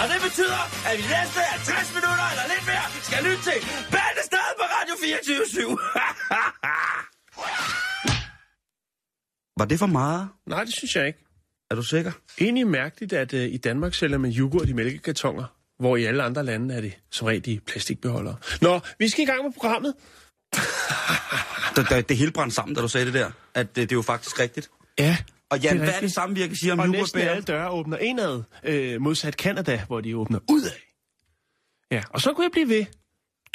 Og det betyder, at vi næste 60 minutter eller lidt mere skal lytte til Bæltestedet på Radio 24 Var det for meget? Nej, det synes jeg ikke. Er du sikker? Egentlig mærkeligt, at uh, i Danmark sælger man yoghurt i mælkekartoner, hvor i alle andre lande er det som regel i plastikbeholdere. Nå, vi skal i gang med programmet. Det, det, det hele brændte sammen, da du sagde det der. At det, det er jo faktisk rigtigt. Ja, Og Jan, Det hvad er det rigtigt. samvirke siger om og næsten alle døre åbner indad, øh, modsat Canada, hvor de åbner udad. Ja, og så kunne jeg blive ved.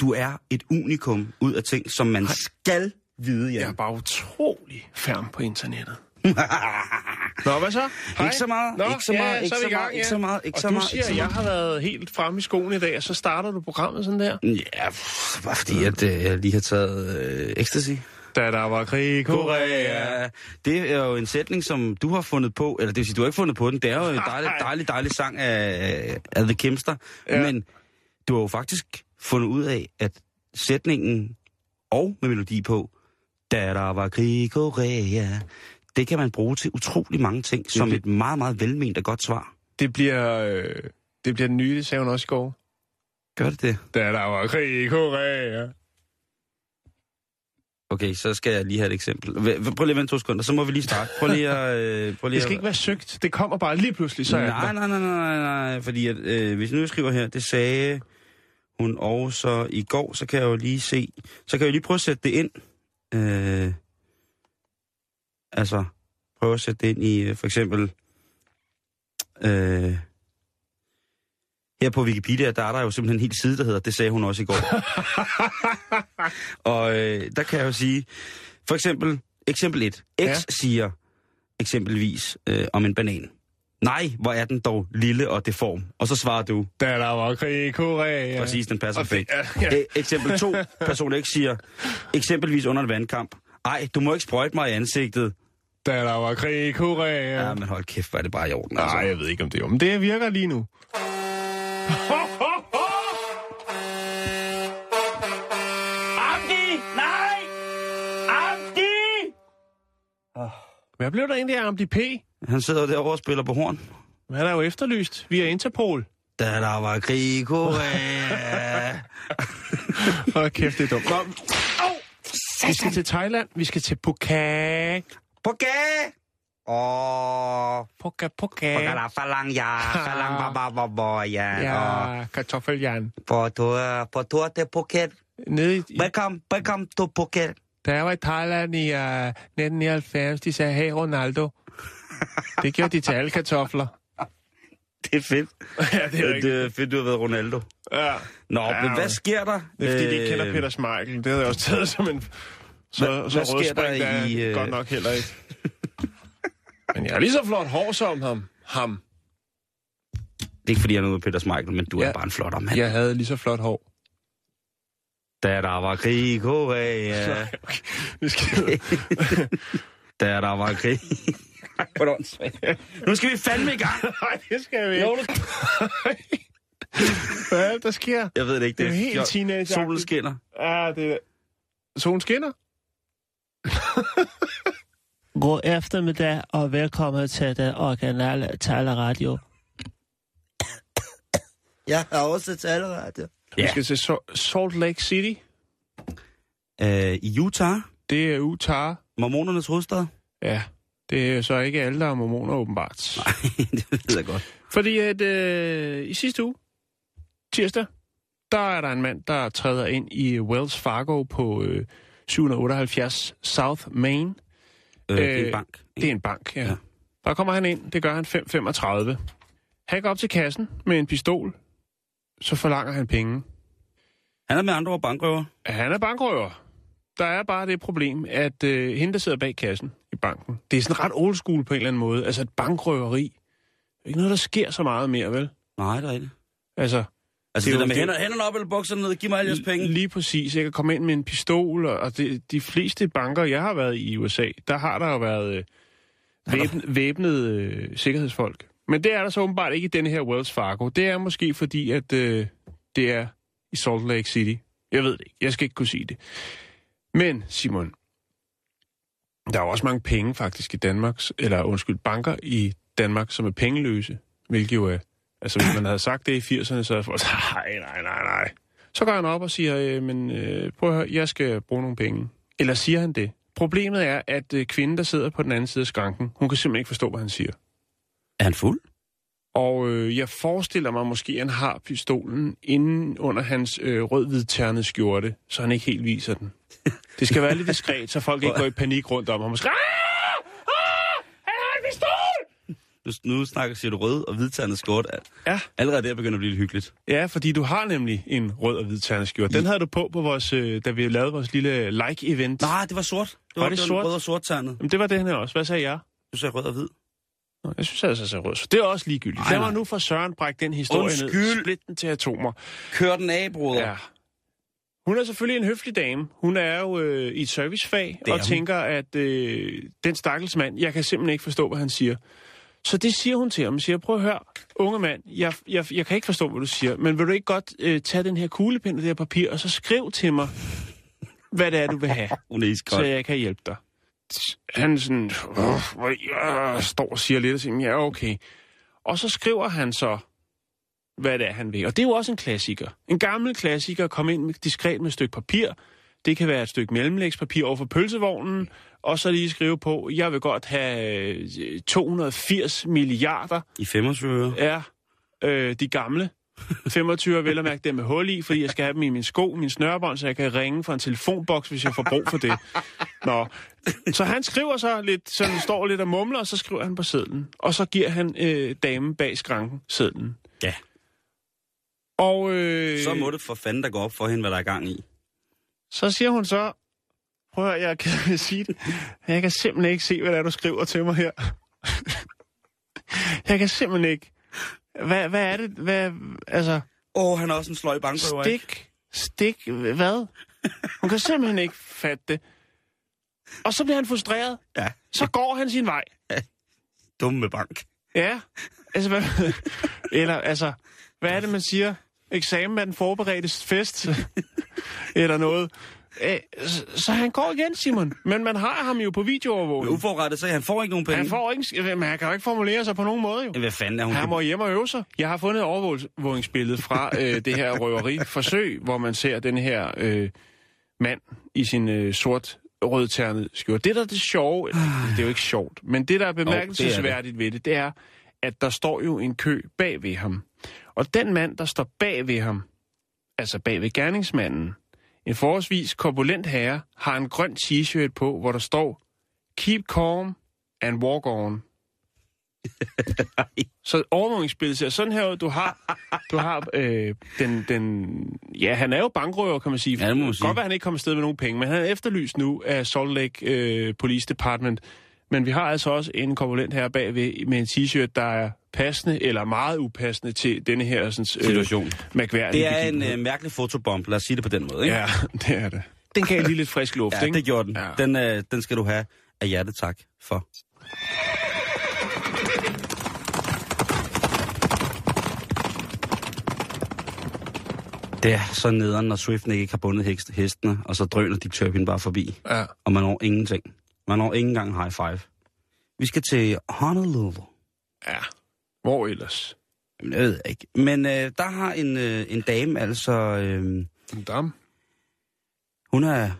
Du er et unikum ud af ting, som man skal vide, Jeg er Jan. bare utrolig færm på internettet. Nå, hvad så? Ikke så meget, Nå, ikke så ja, meget, ikke er vi så i gang, meget, ikke så meget, ikke og så du meget, siger, ikke så at jeg har været helt fremme i skoen i dag, og så starter du programmet sådan der. Ja, bare fordi at, øh, jeg lige har taget øh, ecstasy. Da der var krig i Korea. Det er jo en sætning, som du har fundet på, eller det vil sige, du har ikke fundet på den. Det er jo en dejlig, dejlig, dejlig sang af, af The Kimster. Ja. Ja. Men du har jo faktisk fundet ud af, at sætningen og med melodi på, da der var krig i Korea, det kan man bruge til utrolig mange ting, som det- et meget, meget velment og godt svar. Det bliver, øh, det bliver den nye, det sagde hun også i går. Gør det det? Da der var krig i Korea. Okay, så skal jeg lige have et eksempel. Prøv lige at vente to sekunder, så må vi lige starte. Prøv lige at... Øh, prøv lige Det skal at- ikke være søgt. Det kommer bare lige pludselig, så nej, nej, nej, nej, nej, fordi at, øh, hvis jeg nu skriver her, det sagde hun også i går, så kan jeg jo lige se, så kan jeg jo lige prøve at sætte det ind. Øh, altså, prøve at sætte det ind i øh, for eksempel, øh, her på Wikipedia, der er der jo simpelthen en hel side, der hedder, det sagde hun også i går. Og øh, der kan jeg jo sige, for eksempel, eksempel 1. X Ja. siger eksempelvis øh, om en banan. Nej, hvor er den dog lille og deform. Og så svarer du, Da der var krig i Korea. præcis, den passer perfekt. er- ja. Ja. Eksempel 2, person X siger, eksempelvis under en vandkamp. Ej, du må ikke sprøjte mig i ansigtet. Da der var krig i Korea. Ja, men hold kæft, er det bare i orden. Altså. Nej, jeg ved ikke, om det er. Men det virker lige nu. Amdi! Nej! Amdi! Hvad blev der egentlig af Amdi P? Han sidder derovre og spiller på horn. Han er jo efterlyst via Interpol. Da der var krig i Korea. Hold kæft, det er dumt. Nå, vi skal til Thailand. Vi skal til Phuket. Phuket, Phuket. Poké la falang ja, falang ba ba ba ba ja. Og Ja, kartoffeljern. på tur, på tur til Phuket. Nede i, Velkommen, velkommen til Phuket. da jeg var i Thailand i uh, 1999, de sagde, hey Ronaldo. Det gjorde de til alle kartofler. Det er fedt. ja, det er Det er fedt, du har været Ronaldo. Ja. Nå, Ja, men hvad sker der? Det er fordi, de ikke kender Øh, Peter Schmeichel. Det havde jeg også taget som en... Så, Hvad- så hvad sker der der er i, øh, godt nok heller ikke. Men jeg har lige så flot hår som ham. ham. Det er ikke fordi, jeg er noget med Peter Schmeichel, men du Ja. er bare en flotter mand. Jeg havde lige så flot hår. Da der var krig i Korea. Vi skal... Da der var krig. Er det. Nu skal vi fandme i gang. Nej, det skal vi Jo, ikke. Hvad er det, der sker? Jeg ved det ikke. Det er helt teenageagtigt. Solen skinner. Ja, det er... Solen skinner? God eftermiddag og velkommen til den originale taleradio. Jeg har også taleradio. Ja. Vi skal til Salt Lake City. Øh, I Utah, Det er Utah. mormonernes hovedstad. Ja, det er så ikke alle, der er mormoner åbenbart. det ved jeg godt. Fordi at øh, i sidste uge, tirsdag, der er der en mand, der træder ind i Wells Fargo på øh, 778 South Main. Øh, det er Øh, en bank. Det er en bank, ja. Ja. Der kommer han ind, det gør han 5.35. Han går op til kassen med en pistol, så forlanger han penge. Han er med andre ord bankrøver. Han er bankrøver. Der er bare det problem, at øh, hende, der sidder bag kassen i banken, det er sådan ret old school på en eller anden måde. Altså et bankrøveri. Det er ikke noget, der sker så meget mere, vel? Nej, det er ikke. Altså, Altså Det det, er der med hænder, hænderne op eller bukserne ned, giv mig alle jeres penge. Lige præcis. Jeg kan komme ind med en pistol, og- det, de fleste banker, jeg har været i USA, der har der jo været øh, væbn, væbnede øh, sikkerhedsfolk. Men det er der så åbenbart ikke i denne her Wells Fargo. Det er måske fordi, at øh, det er i Salt Lake City. Jeg ved det ikke. Jeg skal ikke kunne sige det. Men, Simon, der er jo også mange penge faktisk i Danmark, eller undskyld, banker i Danmark, som er pengeløse, hvilket jo er Altså, hvis man havde sagt det i 80'erne, så havde folk sagt, nej, nej, nej, nej. Så går han op og siger, øh, men øh, prøv at høre, jeg skal bruge nogle penge. Eller siger han det? Problemet er, at øh, kvinden, der sidder på den anden side af skranken, hun kan simpelthen ikke forstå, hvad han siger. Er han fuld? Og øh, jeg forestiller mig måske, at han har pistolen inde under hans øh, rød-hvid skjorte, så han ikke helt viser den. Det skal være lidt diskret, så folk ikke går i panik rundt om ham og skriger, "Ah! Ah! Han har en pistol! Nu, nu snakker, siger du rød og hvidtandet skjort. Ja. Allerede der begynder at blive lidt hyggeligt. Ja, fordi du har nemlig en rød og hvid terneskjort. Den havde du på, på vores, øh, da vi lavede vores lille like-event. Nej, det var sort. Det Var det den sort? Rød og sort tandet. Jamen, det var den her også. Hvad sagde jeg? Du sagde rød og hvid. Nå, jeg synes altså, jeg rød. Så det er også ligegyldigt. Lad mig nu for Søren brække den historie Undskyld. ned. Split den til atomer. Kør den af, broder. Ja. Hun er selvfølgelig en høflig dame. Hun er jo øh, i et servicefag er og hun. tænker, at øh, den stakkels mand, jeg kan simpelthen ikke forstå, hvad han siger. Så det siger hun til ham. Hun siger, prøv at høre, unge mand, jeg, jeg, jeg kan ikke forstå, hvad du siger, men vil du ikke godt øh, tage den her kuglepind og det her papir, og så skriv til mig, hvad det er, du vil have, Hun er så jeg kan hjælpe dig. Han sådan, "Åh, jeg står og siger lidt og siger, ja, okay. Og så skriver han så, hvad det er, han vil. Og det er jo også en klassiker. En gammel klassiker kom ind med, diskret med et stykke papir. Det kan være et stykke mellemlægspapir over for pølsevognen, og så lige skrive på, jeg vil godt have øh, 280 milliarder I 25 øre. er øh, de gamle. 25 er vel at mærke dem med hul i, fordi jeg skal have dem i min sko, min snørebånd, så jeg kan ringe fra en telefonboks, hvis jeg får brug for det. Nå. Så han skriver så lidt, så han står lidt og mumler, og så skriver han på sedlen. Og så giver han øh, damen bag skranken sedlen. Ja. Og øh, Så må det for fanden, der går op for hende, hvad der er gang i. så siger hun så, prøv at høre, jeg kan sige det, jeg kan simpelthen ikke se, hvad det er, du skriver til mig her. jeg kan simpelthen ikke. Hvad, hvad er det? Hvad, altså, Åh, oh, han er også en sløj bankrøver, ikke? stik, stik, hvad? Hun kan simpelthen ikke fatte det. Og så bliver han frustreret. Ja. Så går han sin vej. Dumme med bank. Ja, altså, hvad, eller altså, hvad er det, man siger? Eksamen er den forberedte fest, eller noget. Æ, så, han går igen, Simon. Men man har ham jo på videoovervågning. uforrettet, så han får ikke nogen penge. Han får ikke, men han kan jo ikke formulere sig på nogen måde, jo. Hvad fanden er hun? Han må hjem og øve sig. Jeg har fundet et overvågningsbillede fra øh, det her røveri-forsøg, hvor man ser den her øh, mand i sin øh, sort rødternet skjorte. Det, der er det sjove, eller, det er jo ikke sjovt, men det, der er bemærkelsesværdigt ved det, det er, at der står jo en kø bag ved ham. Og den mand, der står bag ved ham, altså bag ved gerningsmanden, en forholdsvis korpulent herre, har en grøn t-shirt på, hvor der står Keep calm and walk on. Så overvågningsbilledet ser sådan her ud. Du har, du har øh, den, den... Ja, han er jo bankrøver, kan man sige. Ja, det må man sige. Godt være, han ikke kommer afsted med nogen penge, men han er efterlyst nu af Salt Lake øh, Police Department. Men vi har altså også en korpulent her bagved med en t-shirt, der er passende eller meget upassende til denne her sådan, øh, Situation. Det er en øh, mærkelig fotobomb, lad os sige det på den måde, ikke? Ja, det er det. Den gav lige lidt frisk luft, ja ikke? det gjorde den. Ja. Den, øh, den skal du have af hjertet tak for. Det er så nederen, når Swift ikke har bundet hestene, og så drøner de Turpin bare forbi. Ja. Og man når ingenting. Man når ikke engang high five. Vi skal til Honolulu. ja. Hvor ellers? Jamen, jeg ved ikke. Men øh, der har en, øh, en dame altså... Øh, En dam. hun er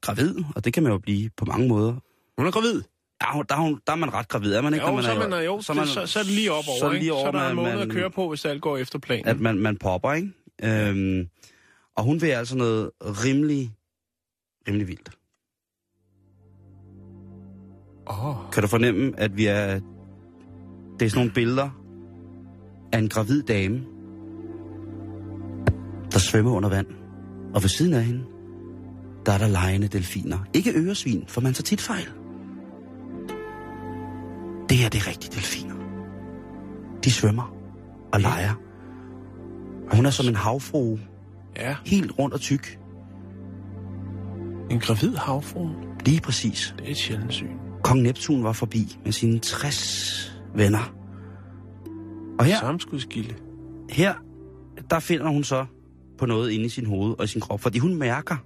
gravid, og det kan man jo blive på mange måder. Hun er gravid. Der, er hun- der, er hun- der er man ret gravid, er man ikke? Jo, når så, er er, man, jo, så, man, så, så er det lige op over, så er lige over, så er der en man- måned man- at køre på, hvis alt går efter planen. At man, man popper, ikke? Øhm, og hun vil altså noget rimelig, rimelig vildt. Oh, Kan du fornemme, at vi er... Det er sådan nogle billeder af en gravid dame, der svømmer under vand. Og ved siden af hende, der er der lejende delfiner. Ikke øresvin, for man tager tit fejl. Det her, det er rigtige delfiner. De svømmer og leger. Og hun er som en havfrue, ja. helt rundt og tyk. En gravid havfru. Lige præcis. Det er et sjældent syn. Kong Neptun var forbi med sine 60 venner. Og her, Samskudskilde. her, der finder hun så på noget inde i sin hoved og i sin krop, fordi hun mærker,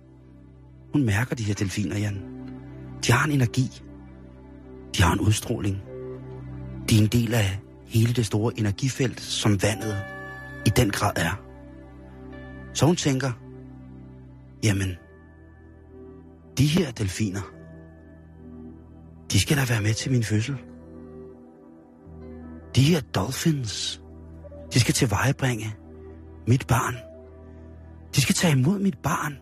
hun mærker de her delfiner, Jan. De har en energi. De har en udstråling. De er en del af hele det store energifelt, som vandet i den grad er. Så hun tænker, jamen, de her delfiner, de skal da være med til min fødsel. De her dolphins, de skal tilvejebringe mit barn. De skal tage imod mit barn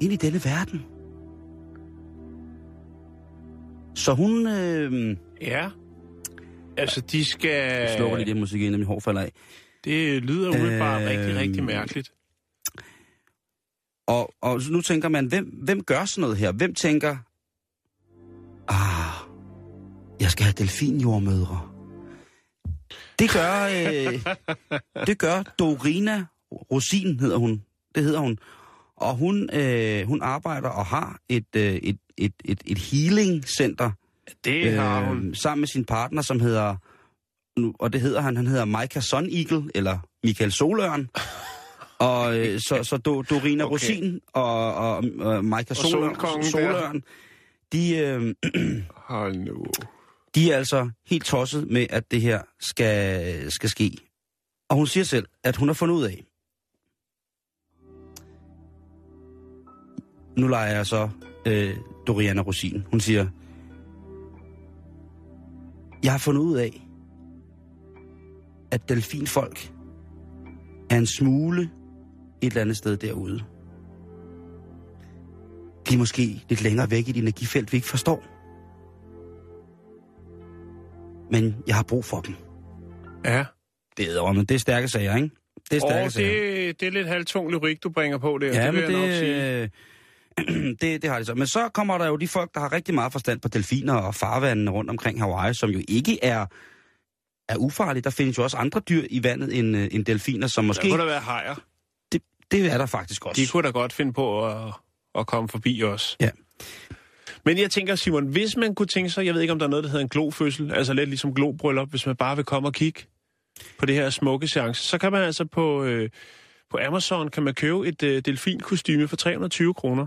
ind i denne verden. Så hun øh, Ja. Altså, de skal... slukker lige det musik ind, min hår falder af. Det lyder umiddelbart Øh, rigtig, rigtig mærkeligt. Og, og nu tænker man, hvem, hvem gør sådan noget her? Hvem tænker, ah, jeg skal have delfinjordmødre. Det gør, øh, det gør Dorina Rosin, hedder hun. Det hedder hun. Og hun, øh, hun arbejder og har et, øh, et, et, et, et healing center Det har hun. øh, sammen med sin partner, som hedder, nu, og det hedder han, han hedder Micah Sun Eagle, eller Michael Solørn. Og øh, så, så Do, Dorina Okay. Rosin og, og, og Micah der. Solørn de, øh, Hold nu de er altså helt tosset med, at det her skal, skal ske. Og hun siger selv, at hun har fundet ud af, nu leger jeg så øh, Doriana Rosin. Hun siger, jeg har fundet ud af, at delfinfolk er en smule et eller andet sted derude. De er måske lidt længere væk i et energifelt, vi ikke forstår. Men jeg har brug for dem. Ja. Det er, men det er stærke sager, ikke? Det er stærke Og sager. det, det er lidt halvtung lyrik, du bringer på der. Ja, det vil men jeg nok sige. det, det, det har de så. Men så kommer der jo de folk, der har rigtig meget forstand på delfiner og farvandene rundt omkring Hawaii, som jo ikke er, er ufarlige. Der findes jo også andre dyr i vandet end, øh, end delfiner, som Der måske... kunne der være hajer. Det, det er der faktisk også. De kunne da godt finde på at, at komme forbi os. Ja. Men jeg tænker, Simon, hvis man kunne tænke sig, jeg ved ikke, om der er noget, der hedder en glofødsel, altså lidt ligesom globryllup, hvis man bare vil komme og kigge på det her smukke seance, så kan man altså på, øh, på Amazon kan man købe et øh, delfinkostyme for 320 kroner.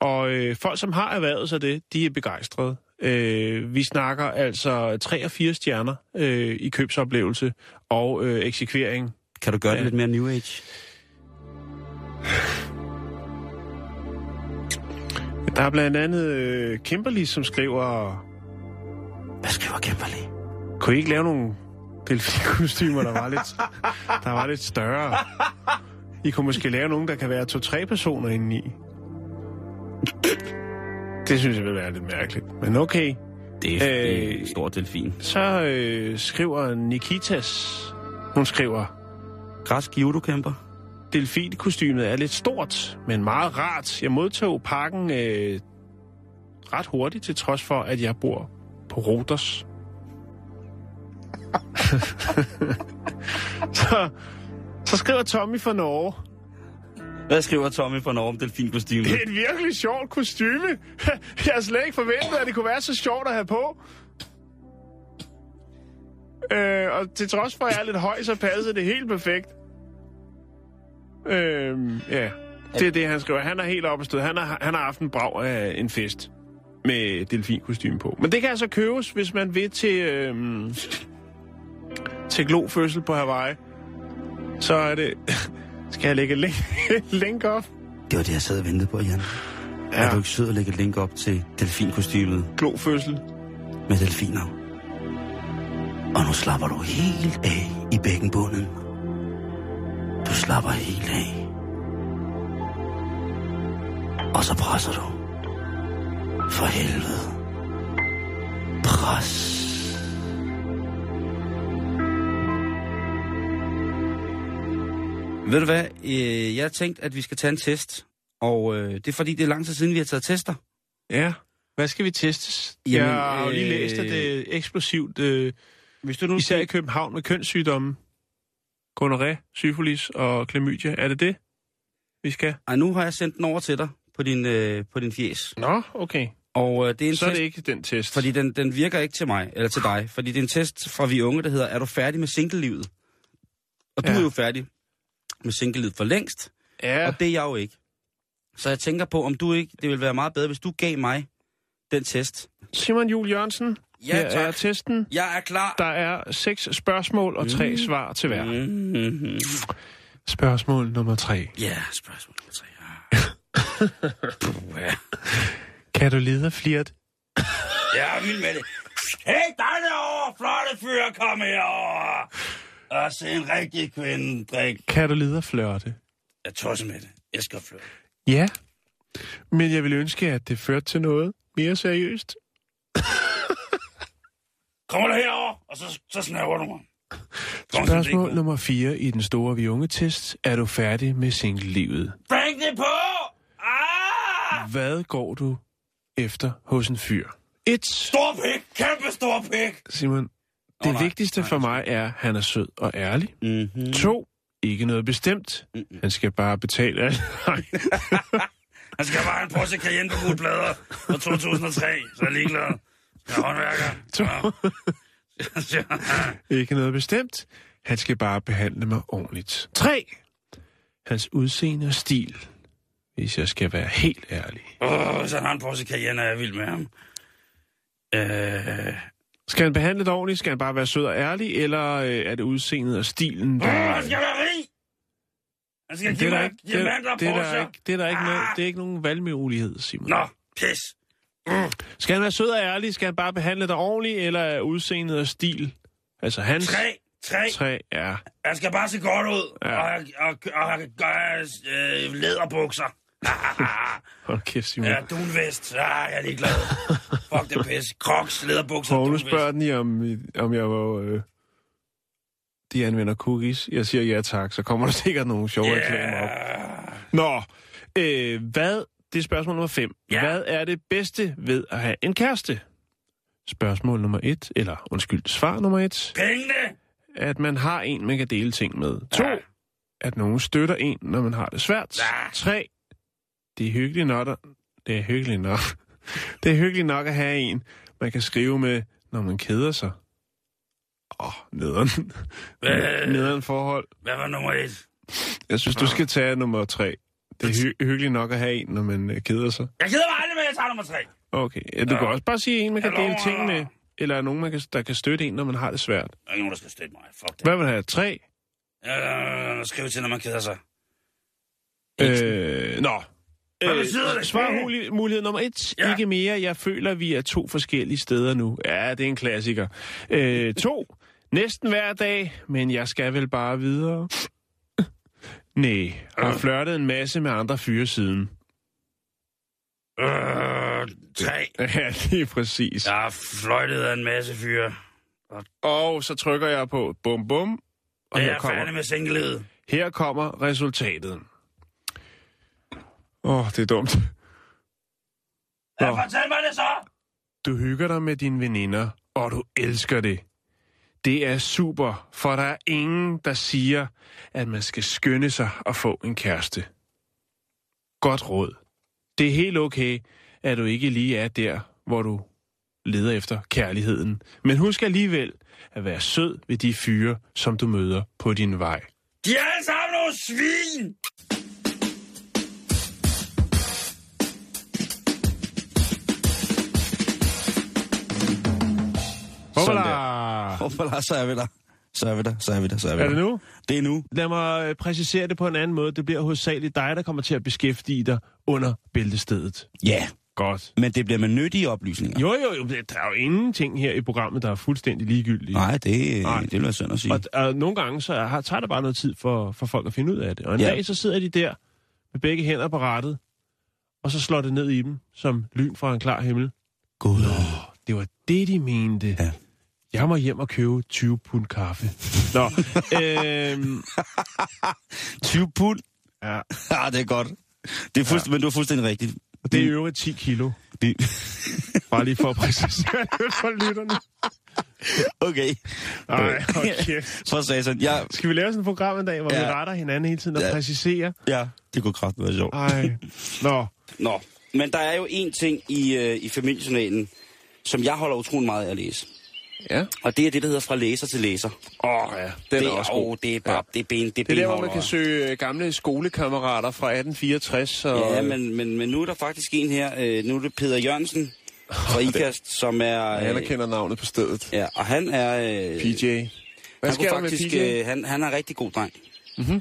Og øh, folk, som har erhvervet sig det, de er begejstrede. Øh, vi snakker altså 3 og 4 stjerner øh, i købsoplevelse og øh, eksekvering. Kan du gøre det Ja. lidt mere New Age? Der er blandt andet øh, Kimberly, som skriver, Hvad skriver Kimberly? kunne I ikke lave nogle delfinkostymer, der var lidt, der var lidt større? I kunne måske lave nogle, der kan være to-tre personer indeni. Det synes jeg vil være lidt mærkeligt. Men okay. Det er, øh, det en stor delfin. Så øh, skriver Nikitas, hun skriver, Græsk judokæmper. Delfinkostymet er lidt stort, men meget rart. Jeg modtog pakken øh, ret hurtigt, til trods for, at jeg bor på Rodos. så, så skriver Tommy fra Norge. Hvad skriver Tommy for Norge om delfinkostymet? Det er et virkelig sjovt kostyme. Jeg har slet ikke forventet, at det kunne være så sjovt at have på. Øh, og til trods for, at jeg er lidt høj, så passede det helt perfekt. Øh, ja, det er det, han skriver. Han er helt oppe at støde. Han har, han har haft en brag af en fest med delfinkostyme på. Men det kan altså købes, hvis man vil til, øh, til glofødsel på Hawaii. Så er det... Skal jeg lægge link, link op? Det var det, jeg sad og ventede på, Jan. Ja. Er du ikke sød at lægge et link op til delfinkostymet glofødsel. med delfiner? Og nu slapper du helt af i bækkenbunden. Du slapper helt af. Og så presser du. For helvede. Pres. Ved du hvad? Øh, Jeg har tænkt, at vi skal tage en test. Og øh, det er fordi, det er lang tid siden, vi har taget tester. Ja. Hvad skal vi testes? Jamen, jeg har jo lige øh, læst, at det er eksplosivt, øh, Hvis du nu især i København med kønssygdomme. Gonoré, syfilis og klamydia. Er det det, vi skal? Ej, nu har jeg sendt den over til dig på din, øh, på din fjes. Nå, okay. Og øh, det er en Så er test, det ikke den test. fordi den, den virker ikke til mig, eller til dig. Fordi det er en test fra vi unge, der hedder, er du færdig med single-livet? Og du Ja. er jo færdig med single-livet for længst, Ja, og det er jeg jo ikke. Så jeg tænker på, om du ikke, det ville være meget bedre, hvis du gav mig den test. Simon Jul Jørgensen. Ja, her er tak. testen. Jeg er klar. Der er seks spørgsmål og tre svar til hver. Mm-hmm. Spørgsmål nummer tre. Ja, spørgsmål nummer tre. Puh, ja. Kan du lide af flirt? Er vild med det. Hey, dig derovre, flotte fyr, kom herover. Og se en rigtig kvinde drikke. Kan du lide af flørte? Jeg tosser med det. Jeg skal flytte. Ja. Men jeg vil ønske, at det førte til noget mere seriøst. Kommer du herover, og så, så snæver du mig. Kom, Spørgsmål nummer 4 i den store vi unge test. Er du færdig med single-livet? Bring det på! Ah! Hvad går du efter hos en fyr? 1. Stor pik! Kæmpe stor pik! Simon, det nej. vigtigste Nej, for mig er, at han er sød og ærlig. Mm-hmm. 2. Ikke noget bestemt. Han skal bare betale alt. Han skal bare have en Porsche Cayenne på gode plader fra 2003, så er jeg ligeglad. Jeg er håndværker. Ikke noget bestemt. Han skal bare behandle mig ordentligt. 3. Hans udseende og stil. Hvis jeg skal være helt ærlig. Åh, hvis han har en Porsche Cayenne, er jeg vild med ham. Øh, Skal han behandle det ordentligt? Skal han bare være sød og ærlig? Eller øh, er det udseendet og stilen, der... Åh, han skal være rig! Han skal det er der ikke, det, er, det, er der ikke, det er der ikke, noget, Ah! det er ikke nogen valgmulighed, Simon. Nå, pis. Skal han være sød og ærlig? Skal han bare behandle dig ordentligt? Eller er udseendet og stil? Altså hans... Tre, tre. Tre er... Han skal bare se godt ud. Ja. Og, og, og, og, og øh, læderbukser. Hold kæft, Simon. ja, dunvest. Ah, jeg er ligeglad. Fuck det pis. Crocs, læderbukser, dunvest. spørger den i, om, om jeg var... Øh, de anvender cookies. Jeg siger ja tak, så kommer der sikkert nogle sjove yeah. reklamer op. Nå, øh, hvad... Det er spørgsmål nummer 5. Ja. Hvad er det bedste ved at have en kæreste? Spørgsmål nummer 1, eller undskyld, svar nummer 1. Pengene! At man har en, man kan dele ting med. 2. Ja. At nogen støtter en, når man har det svært. Ja. 3. Det er hyggeligt nok, at- det er hyggeligt nok. Det er hyggeligt nok at have en, man kan skrive med, når man keder sig. Åh, oh, nederen. Hvad? nederen forhold. Hvad var nummer et? Jeg synes, du skal tage nummer 3. Det er hy- hyggeligt nok at have en, når man øh, keder sig. Jeg gider mig aldrig at jeg tager nummer tre. Okay, ja, du Ja. kan også bare sige en, man kan dele ting med. Eller er nogen, man kan, der kan støtte en, når man har det svært. Der er ikke nogen, der skal støtte mig. Fuck det. Hvad vil du have? 3? Øh, skriv til, når man keder sig. Øh, nå. Det? Svar mulighed nummer et. Ja. Ja. Ikke mere. Jeg føler, vi er to forskellige steder nu. Ja, det er en klassiker. Øh, to. Næsten hver dag, men jeg skal vel bare videre. Nej, har flørtet en masse med andre fyre siden. Øh, tre. Ja, det er præcis. Jeg har fløjtet af en masse fyre. Og så trykker jeg på bum bum. Og Jeg er færdig kommer, med singlelet. her kommer resultatet. Åh, oh, det er dumt. Ja, fortæl mig det så! Du hygger dig med dine veninder, og du elsker det. Det er super, for der er ingen, der siger, at man skal skynde sig at få en kæreste. Godt råd. Det er helt okay, at du ikke lige er der, hvor du leder efter kærligheden. Men husk alligevel at være sød ved de fyre, som du møder på din vej. De er alle sammen nogle svin! Hoppala! Hoppala, så er vi der. Så er vi der, så er vi der, så er vi Er der. det nu? Det er nu. Lad mig øh, præcisere det på en anden måde. Det bliver hovedsageligt dig, der kommer til at beskæftige dig under bæltestedet. Ja, godt. Men det bliver med nyttige oplysninger. Jo, jo, jo, der er jo ingenting her i programmet, der er fuldstændig ligegyldige. Nej, det, Nej. det vil være synd at sige. Og, og nogle gange så har, tager det bare noget tid for, for folk at finde ud af det. Og en Ja. ja. dag så sidder de der med begge hænder på rattet, og så slår det ned i dem som lyn fra en klar himmel. Gud. Det var det, de mente. Ja. Jeg må hjem og købe 20 pund kaffe. Nå, øhm, 20 pund. ja, Ja, det er godt. Det er fuldstændig, ja. Men du er fuldstændig rigtigt. og det er i øvrigt 10 kilo. Vi- Bare lige for at præcisere det for lytterne. Okay. Ej, okay. For satan. Ja, Skal vi lave sådan et program en dag, hvor ja. vi retter hinanden hele tiden og ja. præciserer? ja, det kunne kraftigt være sjovt. Ej, nå. Nå, men der er jo en ting i, øh, i familiejournalen, som jeg holder utrolig meget af at læse. Ja. Og det er det, der hedder fra læser til læser. Åh, oh, ja. Den det, er også åh, det er bare, Ja. det er ben, det er Det er der, hvor man kan søge øh, gamle skolekammerater fra 1864. Og, Ja, men, men, men nu er der faktisk en her, øh, nu er det Peter Jørgensen fra IKAST, som er... Jeg anerkender navnet på stedet. Ja, og han er... Øh, PJ. Hvad han, sker der med faktisk, PJ? øh, han, han er en rigtig god dreng. Mm-hmm.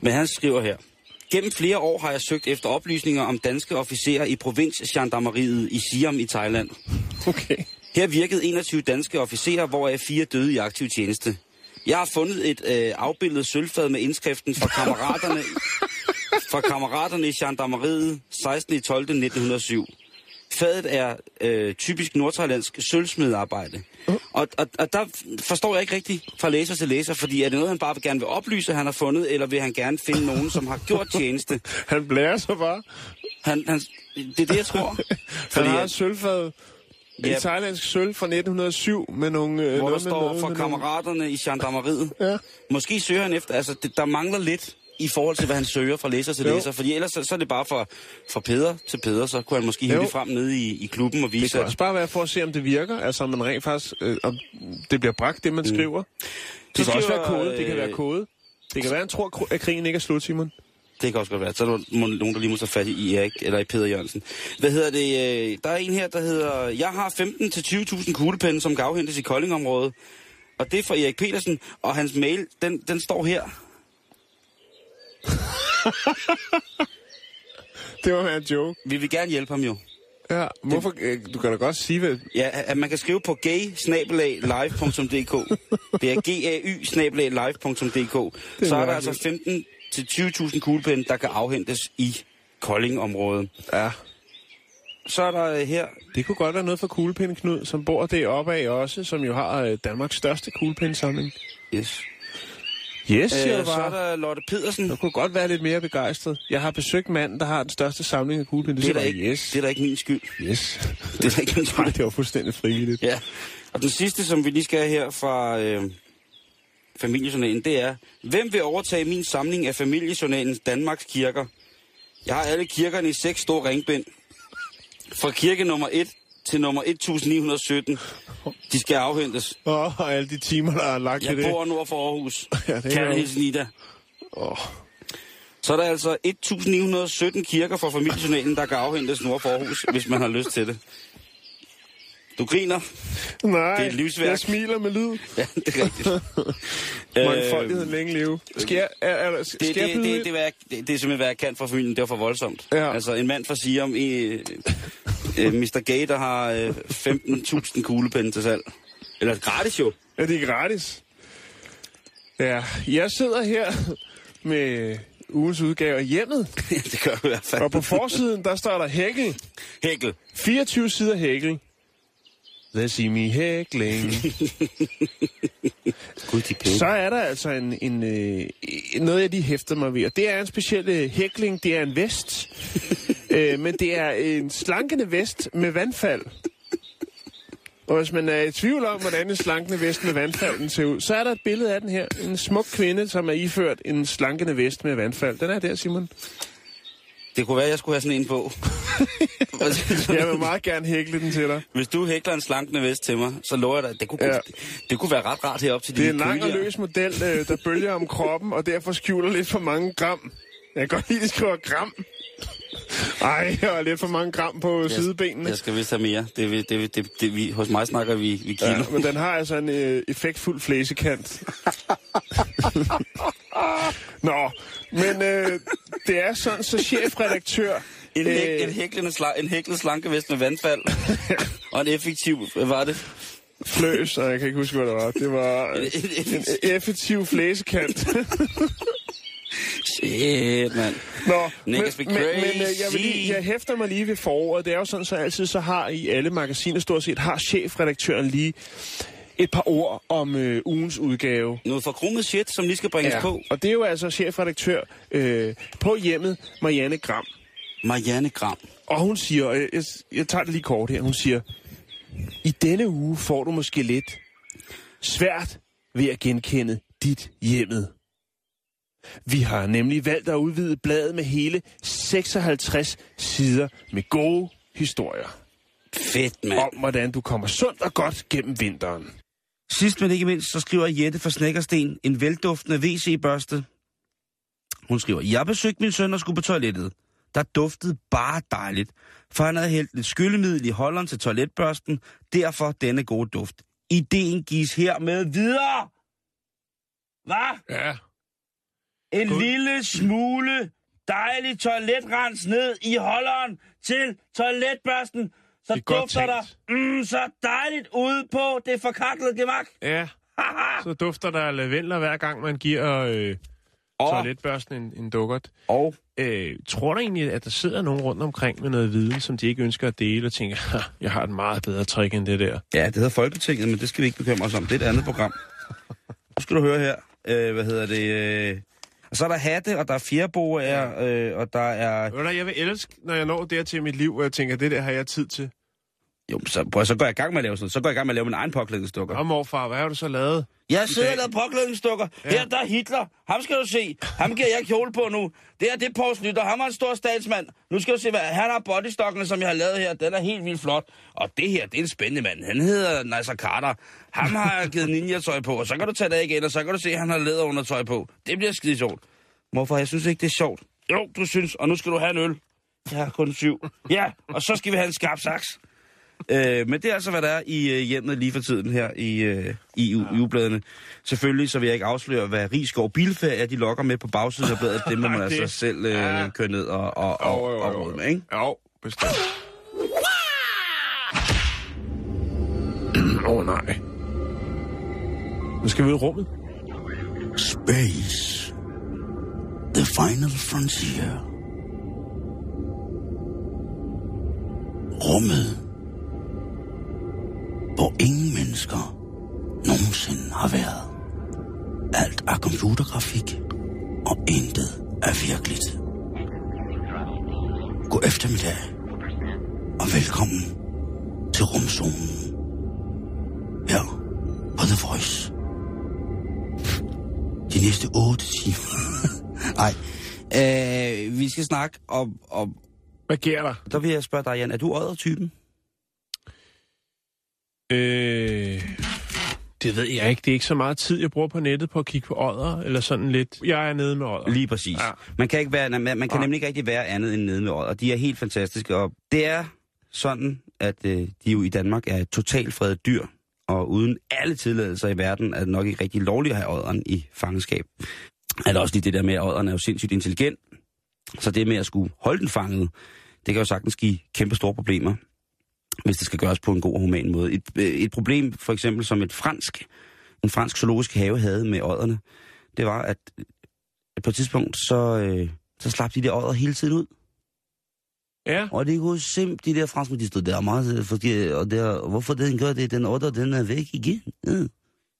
Men han skriver her. Gennem flere år har jeg søgt efter oplysninger om danske officerer i provinsgendarmeriet i Siam i Thailand. Okay. Her virkede 21 danske officerer, hvoraf fire døde i aktiv tjeneste. Jeg har fundet et øh, afbildet sølvfad med indskriften fra kammeraterne, fra kammeraterne i gendarmeriet 16. 12. 1907. Fadet er øh, typisk nordthailandsk sølvsmedarbejde. Og, og, og der forstår jeg ikke rigtigt fra læser til læser, fordi er det noget, han bare vil gerne vil oplyse, han har fundet, eller vil han gerne finde nogen, som har gjort tjeneste? Han blærer sig bare. Han, han, det er det, jeg tror. Han Fordi, har at- et sølvfad. En Ja. thailandsk sølv fra 1907 med nogle... Øh, hvor der noget med står noget for med nogle- kammeraterne i gendarmeriet. Ja. Måske søger han efter, altså det, der mangler lidt i forhold til, hvad han søger fra læser til Jo. læser. Fordi ellers så, så er det bare fra, fra Peder til Peder, så kunne han måske hive det frem nede i, i klubben og Det vise, kan at også bare være for at se, om det virker. Altså, om man rent faktisk... Øh, om det bliver bragt, det man Mm. skriver. Det Så kan også være skriver, kode. Det kan være øh, kode. Det kan være, han tror, at krigen ikke er slut, Simon. Det kan også godt være. Så er der nogen, der lige må tage fat i Erik, eller i Peder Jørgensen. Hvad hedder det? øh, Der er en her, der hedder, jeg har 15-20.000 kuglepenne, som kan afhentes i Koldingområdet. Og det er fra Erik Petersen, og hans mail, den, den står her. Det var en joke. Vi vil gerne hjælpe ham jo. Ja, hvorfor... Øh, du kan da godt sige, hvad... Ja, at man kan skrive på gay live.dk. Det er g a y live.dk. Så er der altså 15 til 20.000 kuglepinde, der kan afhentes i Kolding-området. Ja. Så er der øh, her... Det kunne godt være noget for kuglepinde Knud, som bor deroppe af også, som jo har øh, Danmarks største kuglepindesamling. Yes. Yes, Øh, du så er bare. der Lotte Pedersen. Jeg kunne godt være lidt mere begejstret. Jeg har besøgt manden, der har den største samling af kuglepinde. Det er, da siger ikke, bare, yes. det er da ikke min skyld. Yes. Det er da ikke min skyld. Det var fuldstændig frivilligt. Ja. Og den sidste, som vi lige skal have her fra øh, familiejournalen, det er, hvem vil overtage min samling af familiejournalens Danmarks kirker? Jeg har alle kirkerne i seks store ringbind. Fra kirke nummer 1 til nummer 1917. De skal afhentes. Åh, og alle de timer, der er lagt Jeg i det. bor nord for Aarhus. Ja, det jo- hilsen Ida. Åh. Så er der altså 1917 kirker fra familiejournalen, der kan afhentes nord for Aarhus, hvis man har lyst til det. Du griner. Nej, Det er et livsværk. jeg smiler med lyd. Ja, det er rigtigt. Mangfoldigheden længe leve. Skal jeg, er, er, skal Det, jeg det, det, det, det, det, det er simpelthen, hvad jeg kan fra familien. Det var for voldsomt. Ja. Altså, en mand fra Siam, øh, øh, Mr. Gay, der har øh, 15.000 kuglepinde til salg. Eller gratis jo. Ja, det er gratis. Ja, jeg sidder her med ugens udgave af hjemmet. det gør du i hvert fald. Og på forsiden, der står der hækkel. Hækkel. 24 sider hækkel. They see me hækling. Gud, de. Så er der altså en, en, øh, noget, jeg lige hæfter mig ved, og det er en speciel øh, hækling. Det er en vest, øh, men det er en slankende vest med vandfald. Og hvis man er i tvivl om, hvordan en slankende vest med vandfald den ser ud, så er der et billede af den her. En smuk kvinde, som er iført en slankende vest med vandfald. Den er der, Simon. Det kunne være, at jeg skulle have sådan en på. Jeg vil meget gerne hækle den til dig. Hvis du hækler en slankende vest til mig, så lover jeg dig, det kunne, Ja. ja. det kunne være ret rart herop til Det er en lang og løs model, øh, der bølger om kroppen, og derfor skjuler lidt for mange gram. Jeg kan godt lide, at de skriver gram. Ej, jeg har lidt for mange gram på sidebenene. Jeg skal vist have mere. Det, det, det, det, det, vi, hos mig snakker vi, vi kilo. Ja, men den har altså en øh, effektfuld flæsekant. Nå, men øh, det er sådan, så chefredaktør En, Øh. hæk, en, hæklende sla, en hæklet slankevest med vandfald. og en effektiv, hvad var det? Fløs, og jeg kan ikke huske, hvad det var. Det var En, øh, en, en, en effektiv flæsekant. shit, mand. Nå, men, Niggas be men, men øh, jeg, crazy. vil lige, jeg hæfter mig lige ved foråret. Det er jo sådan, så altid så har i alle magasiner stort set, har chefredaktøren lige et par ord om øh, ugens udgave. Noget forkrummet shit, som lige skal bringes ja. på. og det er jo altså chefredaktør øh, på hjemmet, Marianne Gram. Marianne Gram. Og hun siger, og jeg, jeg, jeg tager det lige kort her, hun siger, i denne uge får du måske lidt svært ved at genkende dit hjemmet. Vi har nemlig valgt at udvide bladet med hele 56 sider med gode historier Fedt, mand. om, hvordan du kommer sundt og godt gennem vinteren. Sidst men ikke mindst, så skriver Jette fra Snækkersten en velduftende WC-børste. Hun skriver, jeg besøgte min søn og skulle på toilettet. Der duftede bare dejligt, for han havde hældt lidt skyllemiddel i holderen til toiletbørsten, derfor denne gode duft. Ideen gives her med videre. Hvad? Ja. En God. lille smule dejlig toiletrens ned i holderen til toiletbørsten. Så Det er dufter der mm, så dejligt ude på det forkaklede gemak. Ja, så dufter der lavendler hver gang, man giver øh, Og, toiletbørsten en, en dukkert. og Øh, tror du egentlig, at der sidder nogen rundt omkring med noget viden, som de ikke ønsker at dele, og tænker, "Ha, jeg har et meget bedre trick end det der? Ja, det hedder Folketinget, men det skal vi ikke bekymre os om. Det er et andet program. Nu skal du høre her. Øh, hvad hedder det? Øh... Og så er der hatte, og der er fjerboer, øh, og der er... Jeg vil elske, når jeg når der til i mit liv, hvor jeg tænker, det der har jeg tid til. Jo, så, prøv, så går jeg i gang med at lave sådan noget. Så går jeg i gang med at lave min egen påklædningsdukker. Og morfar, hvad har du så lavet? Jeg sidder dag. og laver påklædningsdukker. Ja. Her der er Hitler. Ham skal du se. Ham giver jeg kjole på nu. Det her, det er Poul Slytter. Han er en stor statsmand. Nu skal du se, hvad han har bodystokkene, som jeg har lavet her. Den er helt vildt flot. Og det her, det er en spændende mand. Han hedder Nasser Carter. Ham har jeg givet ninja-tøj på. Og så kan du tage det igen, og så kan du se, at han har læderundertøj på. Det bliver skide sjovt. Hvorfor? Jeg synes ikke, det er sjovt. Jo, du synes. Og nu skal du have en øl. Jeg har kun syv. Ja, og så skal vi have en skarp saks. Øh, men det er altså, hvad der er i øh, hjemmet lige for tiden her i, øh, i u- ugebladene. Selvfølgelig, så vil jeg ikke afsløre, hvad Rigskov Bilferie de lokker med på bagsiden af bladet. Det må man altså selv øh, Ja. køre ned og, og, og, og jo. råde med, ikke? Jo, bestemt. Åh oh, nej. Nu skal vi ud i rummet. Space. The final frontier. Rummet. Mennesker nogensinde har været. Alt er computergrafik, og intet er virkeligt. God eftermiddag, og velkommen til rumzonen. Her på The Voice. De næste otte timer. Nej. Øh, vi skal snakke om, om... Hvad sker der? Der vil jeg spørge dig, Jan. Er du odder-typen? Øh, det ved jeg ikke. Det er ikke så meget tid, jeg bruger på nettet på at kigge på ådder, eller sådan lidt. Jeg er nede med ådder. Lige præcis. Ja. Ja. Man kan, ikke være, man, man kan Nej. nemlig ikke rigtig være andet end nede med odder. De er helt fantastiske. Og det er sådan, at øh, de jo i Danmark er totalt fredet dyr. Og uden alle tilladelser i verden er det nok ikke rigtig lovligt at have odderen i fangenskab. Er der også lige det der med, at odderen er jo sindssygt intelligent. Så det med at skulle holde den fanget, det kan jo sagtens give kæmpe store problemer, hvis det skal gøres på en god og human måde. Et, øh, et problem, for eksempel som et fransk, en fransk zoologisk have havde med odderne, det var, at på et tidspunkt, så, øh, så slap de der odder hele tiden ud. Ja, Og det kunne simpelthen, de der franskmænd, de stod der meget, øh, fordi, og der, hvorfor den gør det, den odder, den er væk igen. Ja.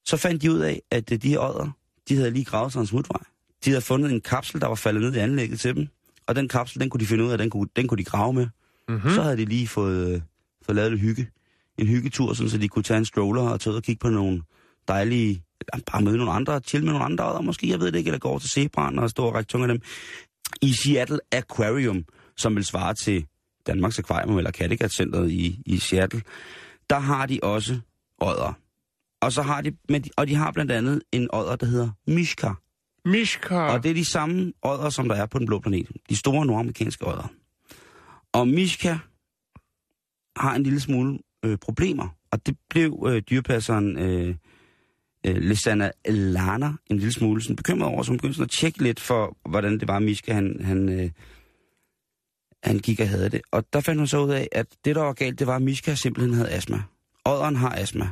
Så fandt de ud af, at øh, de her odder, de havde lige gravet sig en smutvej. De havde fundet en kapsel, der var faldet ned i anlægget til dem. Og den kapsel, den kunne de finde ud af, den kunne, den kunne de grave med. mm-hmm. Så havde de lige fået, fået lavet lidt hygge. En hyggetur, sådan, så de kunne tage en stroller og tage ud og kigge på nogle dejlige... Bare møde nogle andre, chill med nogle andre odder måske, jeg ved det ikke, eller gå over til zebraen og stå og række tunge af dem. I Seattle Aquarium, som vil svare til Danmarks Aquarium eller Kattegat-centret i, i Seattle, der har de også odder. Og, så har de, men de, og de har blandt andet en odder, der hedder Mishka. Mishka. Og det er de samme odder, som der er på den blå planet. De store nordamerikanske odder. Og Mishka har en lille smule øh, problemer. Og det blev øh, dyrpasseren øh, øh, Lisana Lana en lille smule sådan bekymret over, så hun begyndte at tjekke lidt for, hvordan det var, Mishka han, han, øh, Han gik og havde det. Og der fandt hun så ud af, at det, der var galt, det var, at Mishka simpelthen havde astma. Odderen har astma.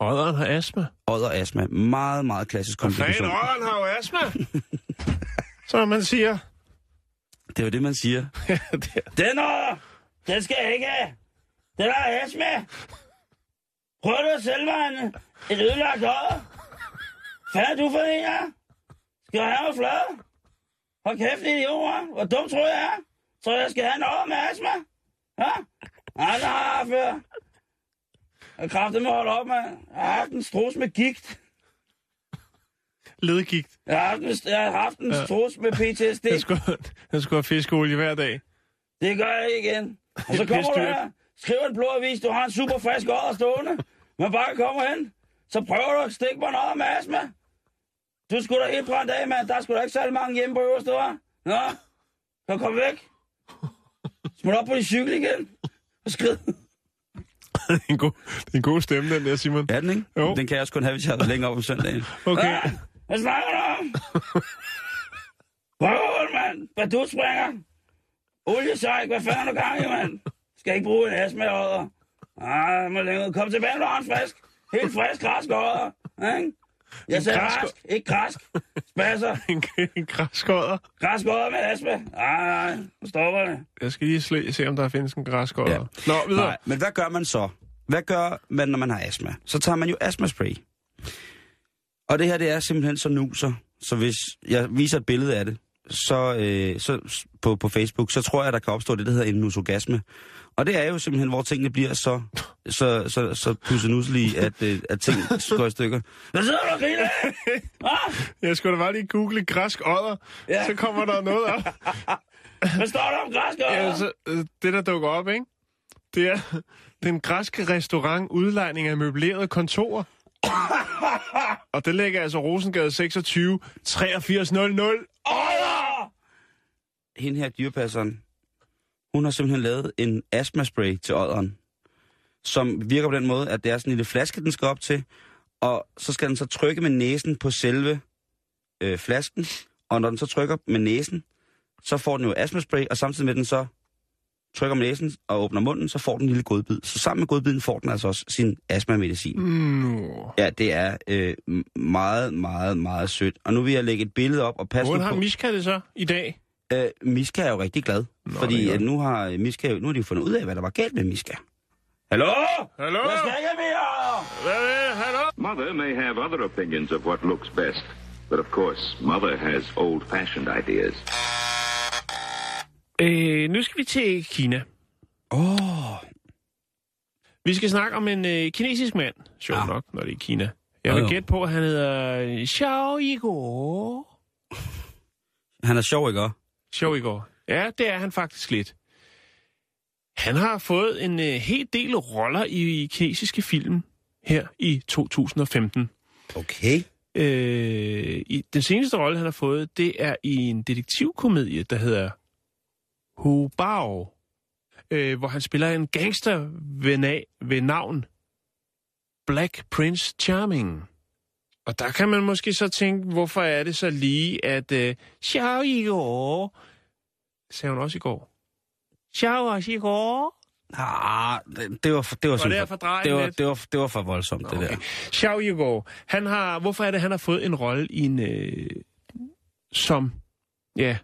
Odderen har astma. Odder astma. Meget, meget klassisk komplikation. odderen har jo astma. Som man siger. Det er jo det, man siger. det er- Den odder, den skal ikke har jeg med. Prøv du at sælge mig en, et ødelagt. Hvad er du for en, ja? Skal jeg have mig flad? Hold kæft, idioter. Hvor dum tror jeg er? Tror jeg, skal have en odder med astma? Ja? Nej, det har jeg før. Jeg kræfter mig holde op, mand. Jeg har haft en strus med gigt. Ledgigt. Jeg har haft en, jeg har haft en Ja. strus med PTSD. Jeg skulle, jeg skulle have fiskeolie hver dag. Det gør jeg ikke igen. Og så Det er kommer du her, skriver en blå avis, du har en super frisk odder stående. Men bare kommer hen, så prøver du at stikke mig noget med astma. Du skulle da helt brændt af, mand. Der er sgu da ikke særlig mange hjemme på øverste, hva'? Nå, så kom væk. Smut op på din cykel igen. Og skrid. det, er en god, det er en god stemme, den der, Simon. Er den, ikke? Jo. Den kan jeg også kun have, hvis jeg har længere op om søndagen. Okay. Ja, hvad snakker du om? Røvhul, mand. Hvad du springer? Oliesejk, hvad fanden er du gang i, mand? Skal ikke bruge en astma odder? Ah, må længere. Kom tilbage, du har en frisk. Helt frisk, græsk odder. Ikke? Jeg sagde græsk- rask, ikke græsk. Spasser. En, en græskodder. Græsk odder med astma. Nej, nej, stopper det. Jeg skal lige se, om der findes en græskodder. Ja. Nå, videre. Nej, men hvad gør man så? Hvad gør man, når man har astma? Så tager man jo astmaspray. Og det her, det er simpelthen så nuser. Så hvis jeg viser et billede af det, så, øh, så på, på Facebook, så tror jeg, der kan opstå det, der hedder en nusogasme. Og det er jo simpelthen, hvor tingene bliver så, så, så, så pussenusselige, at, øh, at ting går i stykker. Hvad sidder du og griner? Ah, Jeg skulle da bare lige google græsk odder, Ja. så kommer der noget op. hvad står der om græsk odder? Ja, så, øh, det, der dukker op, ikke? Det er den græske restaurant udlejning af møblerede kontorer. Og det ligger altså Rosengade 26 8300. Odder! Hende her dyrepasseren, hun har simpelthen lavet en astmaspray til odderen, som virker på den måde, at det er sådan en lille flaske, den skal op til, og så skal den så trykke med næsen på selve øh, flasken, og når den så trykker med næsen, så får den jo astmaspray, og samtidig med den så trykker med næsen og åbner munden, så får den en lille godbid. Så sammen med godbiden får den altså også sin astmamedicin. Nå. Ja, det er øh, meget, meget, meget sødt. Og nu vil jeg lægge et billede op og passe Hvordan nu har på... Mishka det så i dag? Øh, Miska er jo rigtig glad, Nå, fordi er at nu har øh, Miska, nu har de jo fundet ud af, hvad der var galt med Miska. Hallo? Hallo? Jeg skal ikke mere! Hvad er? Hallo? Mother may have other opinions of what looks best, but of course, Mother has old-fashioned ideas. Øh, nu skal vi til Kina. Åh, oh, Vi skal snakke om en øh, kinesisk mand. Sjov Ja. ja. nok, når det er Kina. Jeg vil gætte på, at han hedder Xiao Yigo. han er sjov, ikke også? Xiao Yigo. Ja, det er han faktisk lidt. Han har fået en øh, helt del roller i, i kinesiske film her i 2015. Okay. Øh, i, den seneste rolle, han har fået, det er i en detektivkomedie, der hedder Hu Bao, øh, hvor han spiller en gangster ved, na- ved navn Black Prince Charming. Og der kan man måske så tænke, hvorfor er det så lige, at øh, Xiao i går, sagde hun også i går. Xiao også i går. Ah, det, det var for, det var, Var det for det var, det var, det var for voldsomt, det der. Xiao Yigo, han har, hvorfor er det, han har fået en rolle i en, øh, som, ja,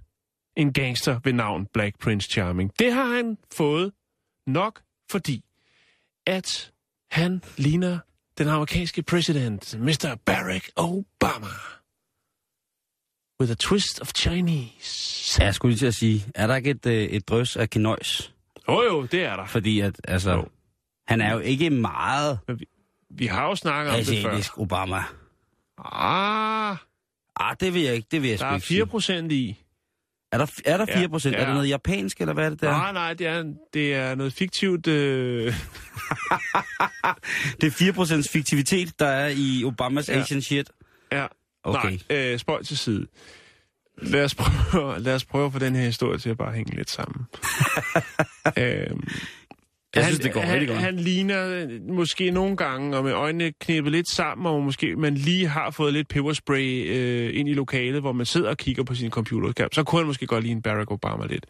en gangster ved navn Black Prince Charming? Det har han fået nok, fordi at han ligner den amerikanske præsident, Mr. Barack Obama. With a twist of Chinese. Ja, jeg skulle lige til at sige, er der ikke et, øh, et drøs af kinøjs? Åh oh, jo, det er der. Fordi at, altså, Jo. han er jo ikke meget Vi har jo snakket om det før. Obama. Ah, Ah, det vil jeg ikke, det vil jeg der er ikke 4 sige. procent i. Er der, er der Ja, 4 procent? ja. Er det noget japansk, eller hvad er det der? Nej, nej, det er, det er noget fiktivt... Øh... Det er 4 procents fiktivitet, der er i Obamas Ja. Asian shit. Ja. Okay. Nej, øh, spøj til side. Lad os, prøve, lad os prøve at få den her historie til at bare hænge lidt sammen. øhm, Jeg han, synes, det går han, rigtig godt. Han ligner øh, måske nogle gange, og med øjnene knæppet lidt sammen, og måske man lige har fået lidt peberspray øh, ind i lokalet, hvor man sidder og kigger på sin computerskærm. Så kunne han måske godt ligne Barack Obama lidt.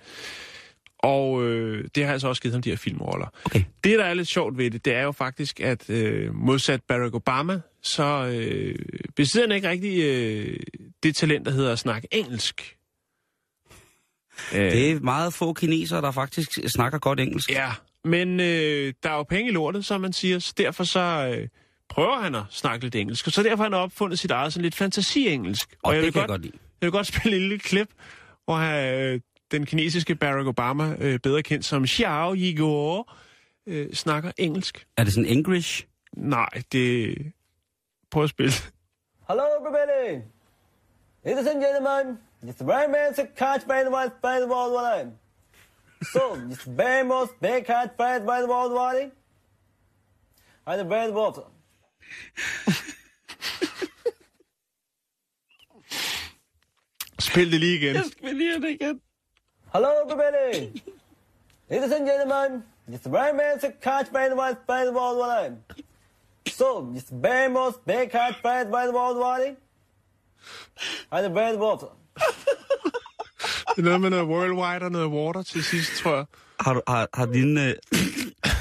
Og øh, det har altså også givet ham de her filmroller. Okay. Det, der er lidt sjovt ved det, det er jo faktisk, at øh, modsat Barack Obama, så øh, besidder han ikke rigtig øh, det talent, der hedder at snakke engelsk. Øh, Det er meget få kinesere, der faktisk snakker godt engelsk. Ja, men øh, der er jo penge i lortet, som man siger, så derfor så øh, prøver han at snakke lidt engelsk. Og så derfor har han opfundet sit eget sådan lidt fantasi-engelsk. Og, jeg det vil kan godt, jeg godt lide. jeg vil godt spille et lille klip, hvor øh, den kinesiske Barack Obama, øh, bedre kendt som Xiao Yiguo, øh, snakker engelsk. Er det sådan English? Nej, det... Prøv at spille. Hello, everybody. Ladies and gentlemen, it's very man to catch by the white by the world one. So, it's very most big cat fight by the world one. And the red water. Spil det lige igen. vil lige det igen. Hello, everybody. Ladies and gentlemen, it's very man to catch by the white by the world one. So, it's very most big cat fight by the world one. And the red water. Det er noget med noget worldwide og noget water til sidst, tror jeg. Har du, har, har din... Øh,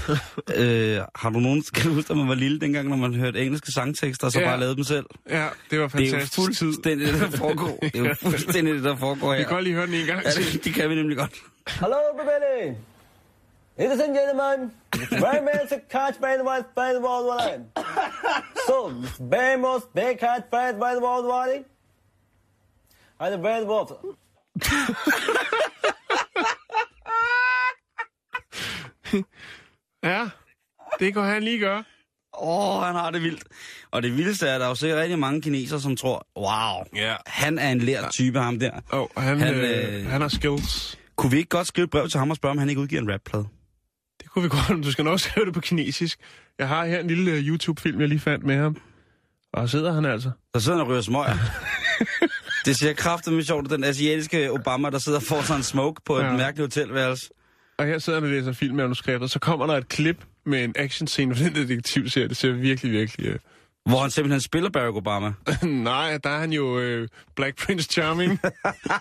øh, har du nogen... Kan du huske, at man var lille dengang, når man hørte engelske sangtekster, og så Ja. bare lavede dem selv? Ja, det var Det er jo fantastisk fuldstændig det, der foregår. Det er jo fuldstændig det, der foregår her. Vi kan godt lige høre den en gang Ja, til. det, det kan vi nemlig godt. Hello, everybody. Ladies and gentlemen, very man to catch by the white by the world one. So, very most big cat fight by the world one. And the red water. Ja, det kan han lige gøre. Åh, oh, han har det vildt. Og det vildeste er, at der er jo sikkert rigtig mange kinesere, som tror, wow, Ja. han er en lært type, ham der. Oh, han, Han, øh, øh, han har skills. Kunne vi ikke godt skrive et brev til ham og spørge, om han ikke udgiver en rapplade? Det kunne vi godt, du skal nok skrive det på kinesisk. Jeg har her en lille uh, YouTube-film, jeg lige fandt med ham. Og sidder han altså. Der sidder han og ryger smøger. det ser kraftigt med sjovt, den asiatiske Obama, der sidder og får sig en smoke på et Ja. mærkeligt hotelværelse. Og her sidder han og læser filmmanuskripter. Så kommer der et klip med en actionscene fra den detektivserie. Det ser virkelig, virkelig... Uh... Hvor han simpelthen spiller Barack Obama. Nej, der er han jo øh, Black Prince Charming.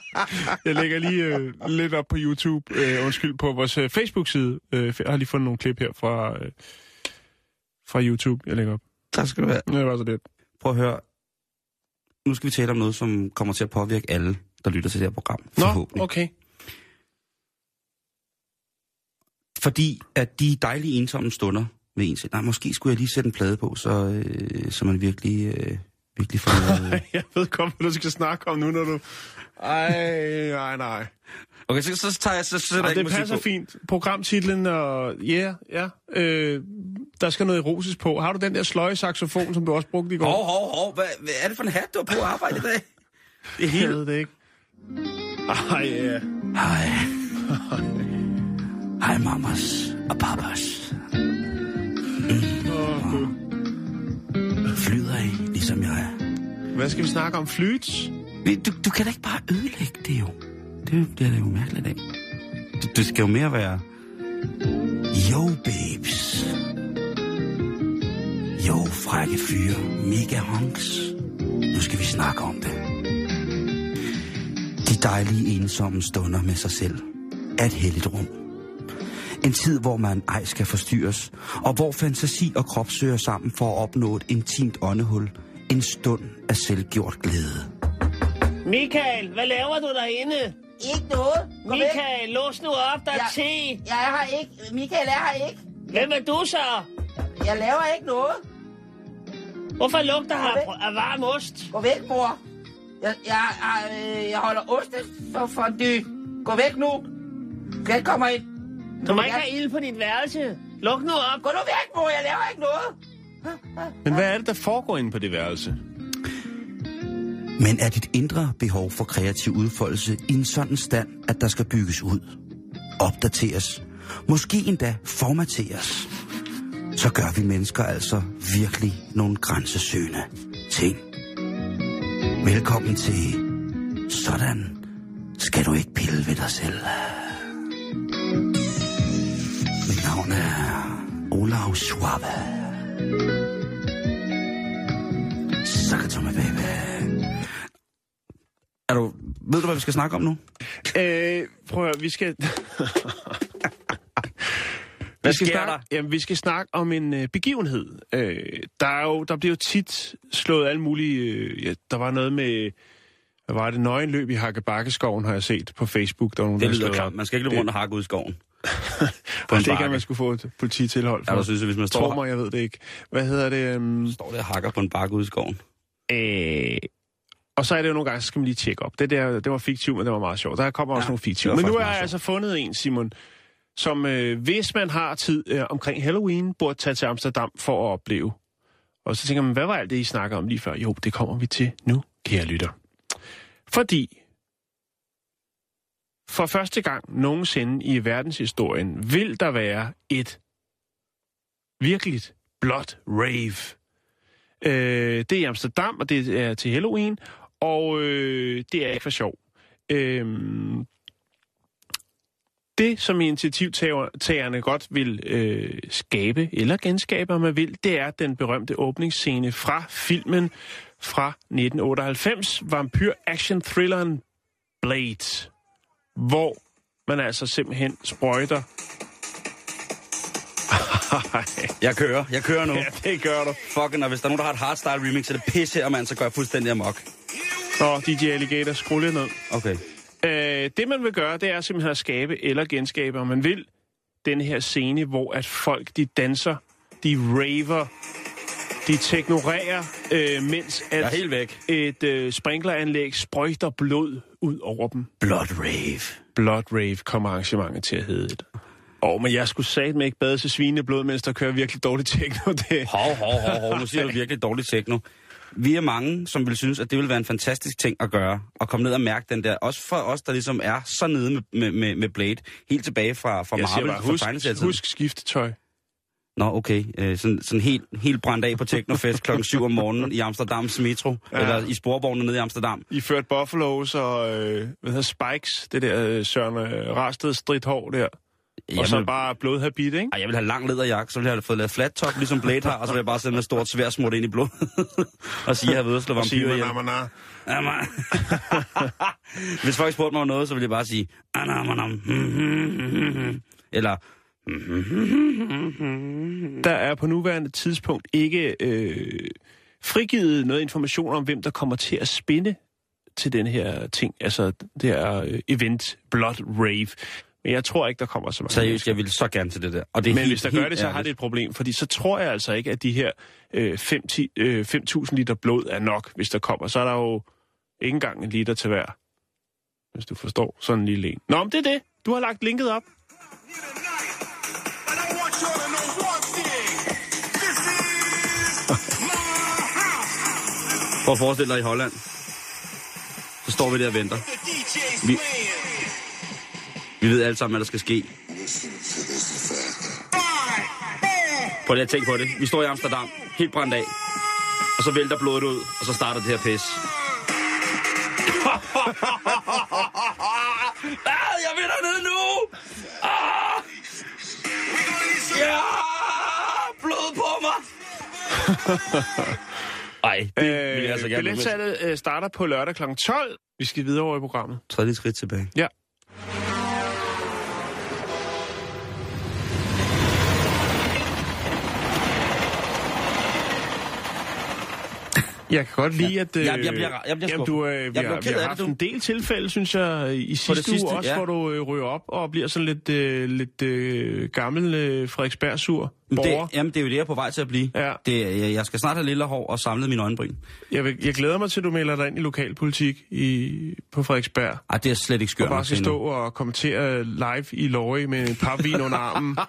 jeg lægger lige øh, lidt op på YouTube, øh, undskyld, på vores øh, Facebook-side. Øh, jeg har lige fundet nogle klip her fra, øh, fra YouTube, jeg lægger op. Tak skal du have. Det var så det. Prøv at høre. Nu skal vi tale om noget, som kommer til at påvirke alle, der lytter til det her program. Nå, forhåbentlig. okay. Fordi at de dejlige ensomme stunder ved en selv. Nej, måske skulle jeg lige sætte en plade på, så, øh, så man virkelig, øh, virkelig får noget... Jeg ved godt, hvad du skal snakke om nu, når du... Ej, nej, nej. Okay, så, så tager jeg, så Og jeg det passer på. fint. Programtitlen og... Ja, yeah, ja. Øh, der skal noget erosis på. Har du den der sløje saxofon, som du også brugte i går? Hov, hov, hov. Hvad, hvad er det for en hat, du har på at arbejde i dag? Det er Jeg helt... ved det ikke. Ej, ja. Hej. Hej, mamas og papas. Mm. Flyder I, ligesom jeg er? Hvad skal vi snakke om? Flyts? Du, du kan da ikke bare ødelægge det jo. Det, det er da jo mærkeligt af. Du, det skal jo mere være... Yo, babes. Jo, frække fyre. Mega honks. Nu skal vi snakke om det. De dejlige ensomme stunder med sig selv er et helligt rum. En tid, hvor man ej skal forstyrres, og hvor fantasi og krop søger sammen for at opnå et intimt åndehul. En stund af selvgjort glæde. Michael, hvad laver du derinde? Ikke noget. Væk. Michael, lås nu op, der er Ja. te. Jeg er her ikke. Michael er her ikke. Hvem er du så? Jeg laver ikke noget. Hvorfor lugter her væk. af varm ost? Gå væk, bror. Jeg, jeg, jeg, øh, jeg holder oste for fondue. Gå væk nu. Gæt kommer ind. Du må ikke have ild på dit værelse. Luk nu op. Gå nu væk, bror. Jeg laver ikke noget. Men hvad er det, der foregår inde på det værelse? Men er dit indre behov for kreativ udfoldelse i en sådan stand, at der skal bygges ud, opdateres, måske endda formateres, så gør vi mennesker altså virkelig nogle grænsesøgende ting. Velkommen til Sådan skal du ikke pille ved dig selv. Er Olav Schwabe. Suck it to me, baby. Er du, ved du, hvad vi skal snakke om nu? Øh, prøv at, høre, vi skal... Hvad vi skal sker snakke, der? Jamen, vi skal snakke om en øh, begivenhed. Øh, der, er jo, der bliver jo tit slået alle mulige... Øh, ja, der var noget med... Hvad var det? Nøgenløb i Hakkebakkeskoven, har jeg set på Facebook. Der var nogen, Det der lyder op. Man skal ikke løbe rundt og hakke ud i skoven. På det kan man skulle få et polititilhold for. Ja, der synes jeg, hvis man står, mig, jeg ved det ikke. Hvad hedder det? Um, står der og hakker på en bakke ude i skoven. øh, og så er det jo nogle gange, så skal man lige tjekke op. Det der, det var fiktivt, men det var meget sjovt. Der kommer også Ja, nogle det fiktive. Men nu har jeg altså fundet en, Simon, som øh, hvis man har tid øh, omkring Halloween, burde tage til Amsterdam for at opleve. Og så tænker man, hvad var alt det, I snakker om lige før? Jo, det kommer vi til nu, kære lytter. Fordi for første gang nogensinde i verdenshistorien vil der være et virkeligt blot rave. Øh, det er i Amsterdam, og det er til Halloween, og øh, det er ikke for sjov. Øh, det, som initiativtagerne godt vil øh, skabe, eller genskabe, om man vil, det er den berømte åbningsscene fra filmen fra 1998, vampyr-action-thrilleren Blade, hvor man altså simpelthen sprøjter... Jeg kører. Jeg kører nu. ja, det gør du. Fucking, og hvis der er nogen, der har et hardstyle remix, så det pisse her, mand, så går jeg fuldstændig amok. Nå, DJ Alligator, skru lidt ned. Okay. Øh, det man vil gøre, det er simpelthen at skabe eller genskabe, om man vil, den her scene, hvor at folk de danser, de raver, de teknorerer, øh, mens at helt væk. et øh, sprinkleranlæg sprøjter blod ud over dem. Blood rave. Blood Rave kommer arrangementet til at hedde det. Åh, men jeg skulle satme ikke bade til svineblod, mens der kører virkelig dårligt techno. Det. Hov, hov, hov, hov. Nu siger du virkelig dårligt techno. Vi er mange, som vil synes, at det vil være en fantastisk ting at gøre. At komme ned og mærke den der. Også for os, der ligesom er så nede med, med, med, Blade. Helt tilbage fra, fra Jeg siger Marvel. bare, husk, husk skiftetøj. Nå, okay. Øh, sådan, sådan helt, helt brændt af på Technofest klokken 7 om morgenen i Amsterdams metro. Ja. Eller i sporvognen nede i Amsterdam. I ført Buffaloes og øh, hvad hedder Spikes, det der øh, Søren øh, Rasted stridthår der. Jeg og så vil, bare blodhabit, ikke? ej, jeg vil have lang læderjakke, så vil jeg have fået lavet flat top, ligesom Blade har, og så vil jeg bare med et stort svær smurt ind i blod. og sige, at jeg og slå vampyrer ihjel. "Mana, mana." Ja, man. Hvis folk spurgte mig om noget, så ville jeg bare sige... "Anam, anam, hmm, hmm, hmm, hmm." Eller... Der er på nuværende tidspunkt ikke øh, frigivet noget information om, hvem der kommer til at spinde til den her ting, altså det her øh, event Blood Rave. Men jeg tror ikke, der kommer så mange. Seriøst, jeg vil så gerne til det der. Og det er Men helt, hvis der gør det, så har det et problem, fordi så tror jeg altså ikke, at de her øh, 5.000 øh, 5.000 liter blod er nok, hvis der kommer. Så er der jo ikke engang en liter til hver, hvis du forstår sådan en lille en. Nå, men det er det. Du har lagt linket op. Prøv at forestille dig i Holland. Så står vi der og venter. Vi, vi ved alle sammen, hvad der skal ske. Prøv lige at tænke på det. Vi står i Amsterdam, helt brændt af. Og så vælter blodet ud, og så starter det her pis. ah, jeg vil dernede nu! Ah! Ja! Blod på mig! Ej, det vil jeg altså gerne. billetsalget øh, starter på lørdag kl. 12. Vi skal videre over i programmet. Træd lige skridt tilbage. Ja. Jeg kan godt lide, at... Øh, Jeg- jeg bliver- jeg bliver jamen, du, øh, vi, Jeg bliver har, vi har af haft det, du. en del tilfælde, synes jeg, i sidste, det sidste, uge også, ja. hvor du øh, ryger op og bliver sådan lidt, øh, lidt øh, gammel øh, Frederiksberg-sur Det, jamen, det er jo det, jeg er på vej til at blive. Ja. Det, jeg, jeg skal snart have lille hår og samlet mine øjenbryn. Jeg, vil, jeg glæder mig til, at du melder dig ind i lokalpolitik i, på Frederiksberg. Ej, det er slet ikke skørt. Og bare skal stå og kommentere live i Lorry med en papvin under armen.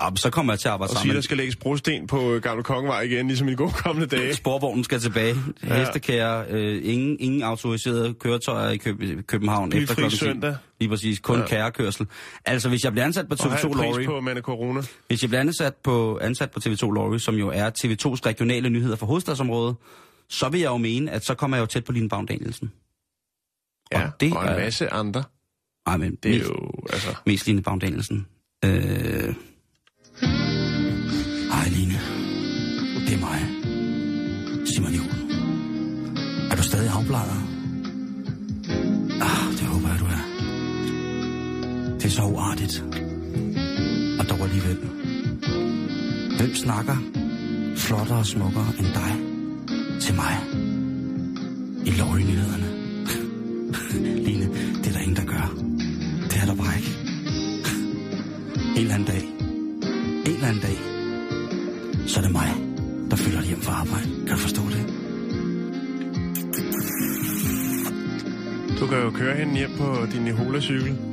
Ja, så kommer jeg til at arbejde Og sige, sammen. der skal lægges brosten på øh, Gamle Kongevej igen, ligesom i de gode kommende dage. Sporvognen skal tilbage. Ja. Hestekære, øh, ingen, ingen autoriserede køretøjer i Køb- København Bilfri efter 10. søndag. Lige præcis, kun Ja. kærekørsel. Altså, hvis jeg bliver ansat på Og have TV2 en pris Lorry, på Mande Corona. hvis jeg bliver ansat på, ansat på TV2 Lorry, som jo er TV2's regionale nyheder for hovedstadsområdet, så vil jeg jo mene, at så kommer jeg jo tæt på Line Baum Danielsen. Ja, Og det og en er- masse andre. Ej, men Det er mest, jo, altså... mest Line Baum Danielsen. Øh... Hej Line. Det er mig. Simon Juhl. Er du stadig afbladet? Ah, det håber jeg, du er. er så uartigt. Alligevel. Hvem snakker flottere og smukkere end dig til mig? I løgnyhederne. Line, det er der ingen, der gør. Det er der bare ikke. En eller anden dag. En eller anden dag. Så er det mig, der følger dig hjem fra arbejde. Kan du forstå det? Du kan jo køre hende hjem på din Nihola-cykel.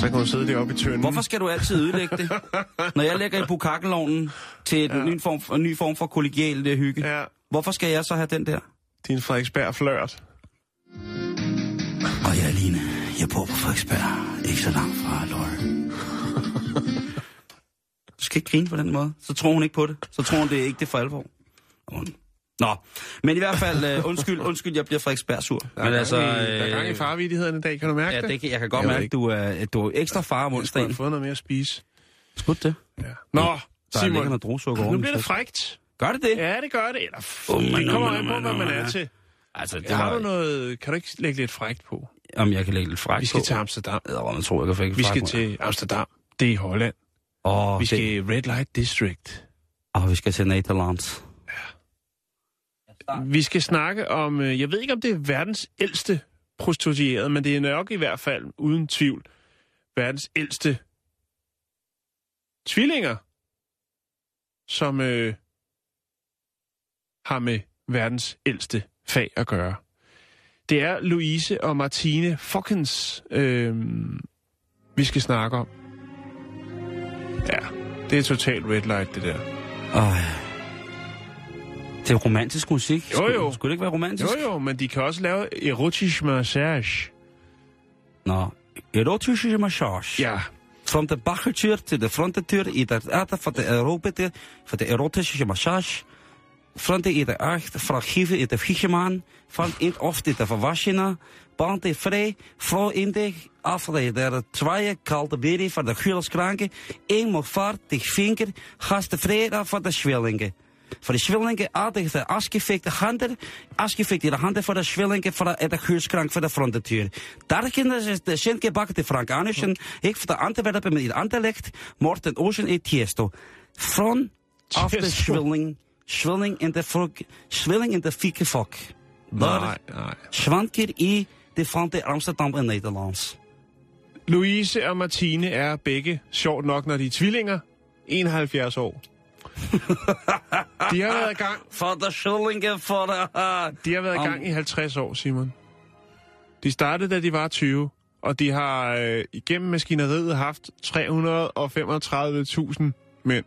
Så kan hun sidde deroppe i tønden. Hvorfor skal du altid ødelægge det? Når jeg lægger i bukakkelovnen til en, Ja. ny, form, en ny form for kollegial det hygge, Ja, hvorfor skal jeg så have den der? din Frederiksberg flørt. Og jeg, Line, jeg bor på Frederiksberg. Ikke så langt fra Løje. Du skal ikke grine på den måde. Så tror hun ikke på det. Så tror hun, det er ikke det for alvor. Hun- Nå, men i hvert fald, uh, undskyld, undskyld, jeg bliver Frederiksberg sur. Der er, men altså, i, der er gang i farvidigheden i dag, kan du mærke Ja, det? det kan, jeg kan godt Jeg mærke, at du er, du er ekstra far om Jeg skulle have onsdagen. fået noget mere at spise. Skud det. Ja. Nå, Der er ligger Simon, noget druesukker nu bliver det frægt. Gør det det? Ja, det gør det. Eller, f- Oh, man, det kommer oh, an på, hvad oh, man er ja. til. Altså, det Ja, har du noget... Kan du ikke lægge lidt frægt på? om jeg kan lægge lidt fræk Vi skal på. til Amsterdam. Jeg tror, jeg kan fække Vi skal til Amsterdam. Det er i Holland. Og Vi skal i Red Light District. Og vi skal til Netherlands. Vi skal snakke om... øh, Jeg ved ikke, om det er verdens ældste prostituerede, men det er nok i hvert fald, uden tvivl, verdens ældste tvillinger, som øh, har med verdens ældste fag at gøre. Det er Louise og Martine Fokkens, øh, vi skal snakke om. Ja, det er totalt red light, det der. Og det er romantisk musik. Jo, jo. Skulle, skulle det ikke være romantisk? Jo jo, men de kan også lave erotisk massage. Nå, erotische massage. Ja, From de baggertür til de frontentür i de arte van de Europede, van de erotische massage. Fronte i de acht, vraaggeven in de viegemaan, van in of de verwaschena, band de vrij, vrouw in de afleid der twee kalte beri van de gulskranken, een moet vaart, de vinger, gas de vrede van de schwellingen. Voor de schwellingen aardig de afgefikte handen, afgefikte handen voor de schwellingen voor de, de gulskrank voor de frontentür. Daar kunnen ze de schenke bakken de Frankanischen, ik voor de Antwerpen met in Anderlecht, Morten Ocean en Tiesto. Van af de schwelling, schwelling in de frog, schwelling in de fieke fok. Daar. Schwanker i de van de Amsterdam en Nederlands. Louise og Martine er begge, sjovt nok, når de er tvillinger, 71 år. De har været i gang, For de schwellingen for de... de har været i gang i 50 år, Simon. De startede, da de var 20, og de har øh, igennem maskineriet haft 335.000 mænd.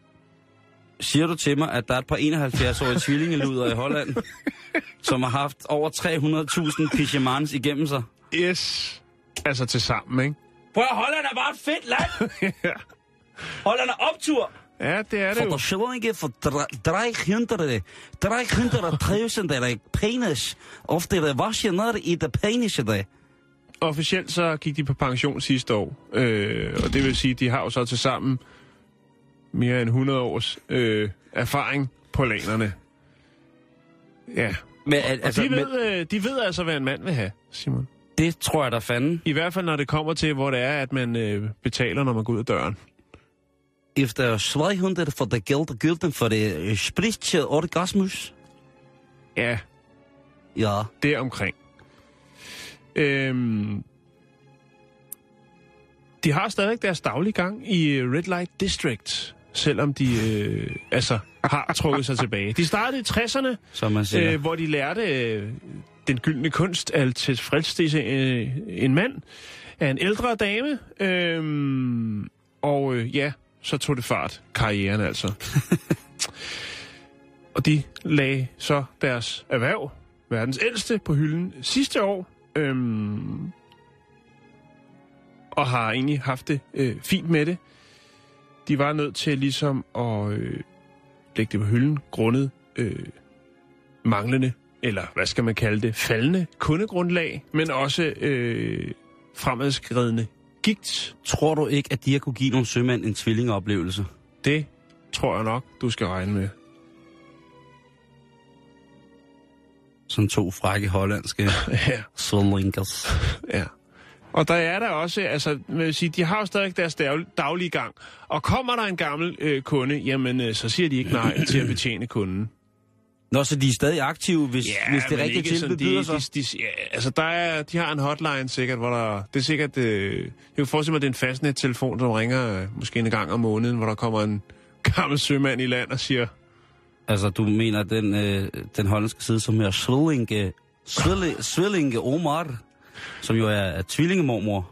Siger du til mig, at der er et par 71-årige tvillingeluder i Holland, som har haft over 300.000 pigemans igennem sig? Yes. Altså til sammen, ikke? Prøv at Holland er bare et fedt land! ja. Holland er optur! Ja, det er det For jo. de schwellingen for 300, 300.000 der penis, of de wasje ned i de penis der. Officielt så gik de på pension sidste år, øh, og det vil sige, de har jo så til sammen mere end 100 års øh, erfaring på lanerne. Ja, Men, og altså, de, men, ved, øh, de ved altså, hvad en mand vil have, Simon. det tror jeg da fanden. I hvert fald, når det kommer til, hvor det er, at man øh, betaler, når man går ud af døren. If der 200 for de geld gulden for de spritje orgasmus. Ja, Ja. det omkring. Øhm, de har stadig deres daglige gang i øh, Red Light District, selvom de øh, altså har trukket sig tilbage. De startede i 60'erne, Som man siger. øh, hvor de lærte øh, den gyldne kunst at tilfredsstille øh, en mand af en ældre dame. Øh, og øh, ja, så tog det fart. Karrieren altså. og de lagde så deres erhverv, verdens ældste, på hylden sidste år. Øhm, og har egentlig haft det øh, fint med det. De var nødt til ligesom at øh, lægge det på hylden, grundet øh, manglende, eller hvad skal man kalde det, faldende kundegrundlag, men også øh, fremadskridende gigt. Tror du ikke, at de har kunne give nogle sømænd en tvillingeoplevelse? Det tror jeg nok, du skal regne med. Som to frække hollandske ja, swillingers. ja. Og der er der også, altså, vil sige, de har jo stadig deres dag- daglige gang. Og kommer der en gammel øh, kunde, jamen, øh, så siger de ikke nej til at betjene kunden. Nå, så de er stadig aktive, hvis, ja, hvis det rigtige tilbud byder de, sig? de, de, ja, altså, der er, de har en hotline sikkert, hvor der... Det er sikkert... Øh, jeg kan forestille mig, at det er en fastnet-telefon, som ringer øh, måske en gang om måneden, hvor der kommer en gammel sømand i land og siger... Altså, du mener, den, øh, den hollandske side, som er Svillinge, Svillinge, Svillinge Omar, som jo er, er tvillingemormor.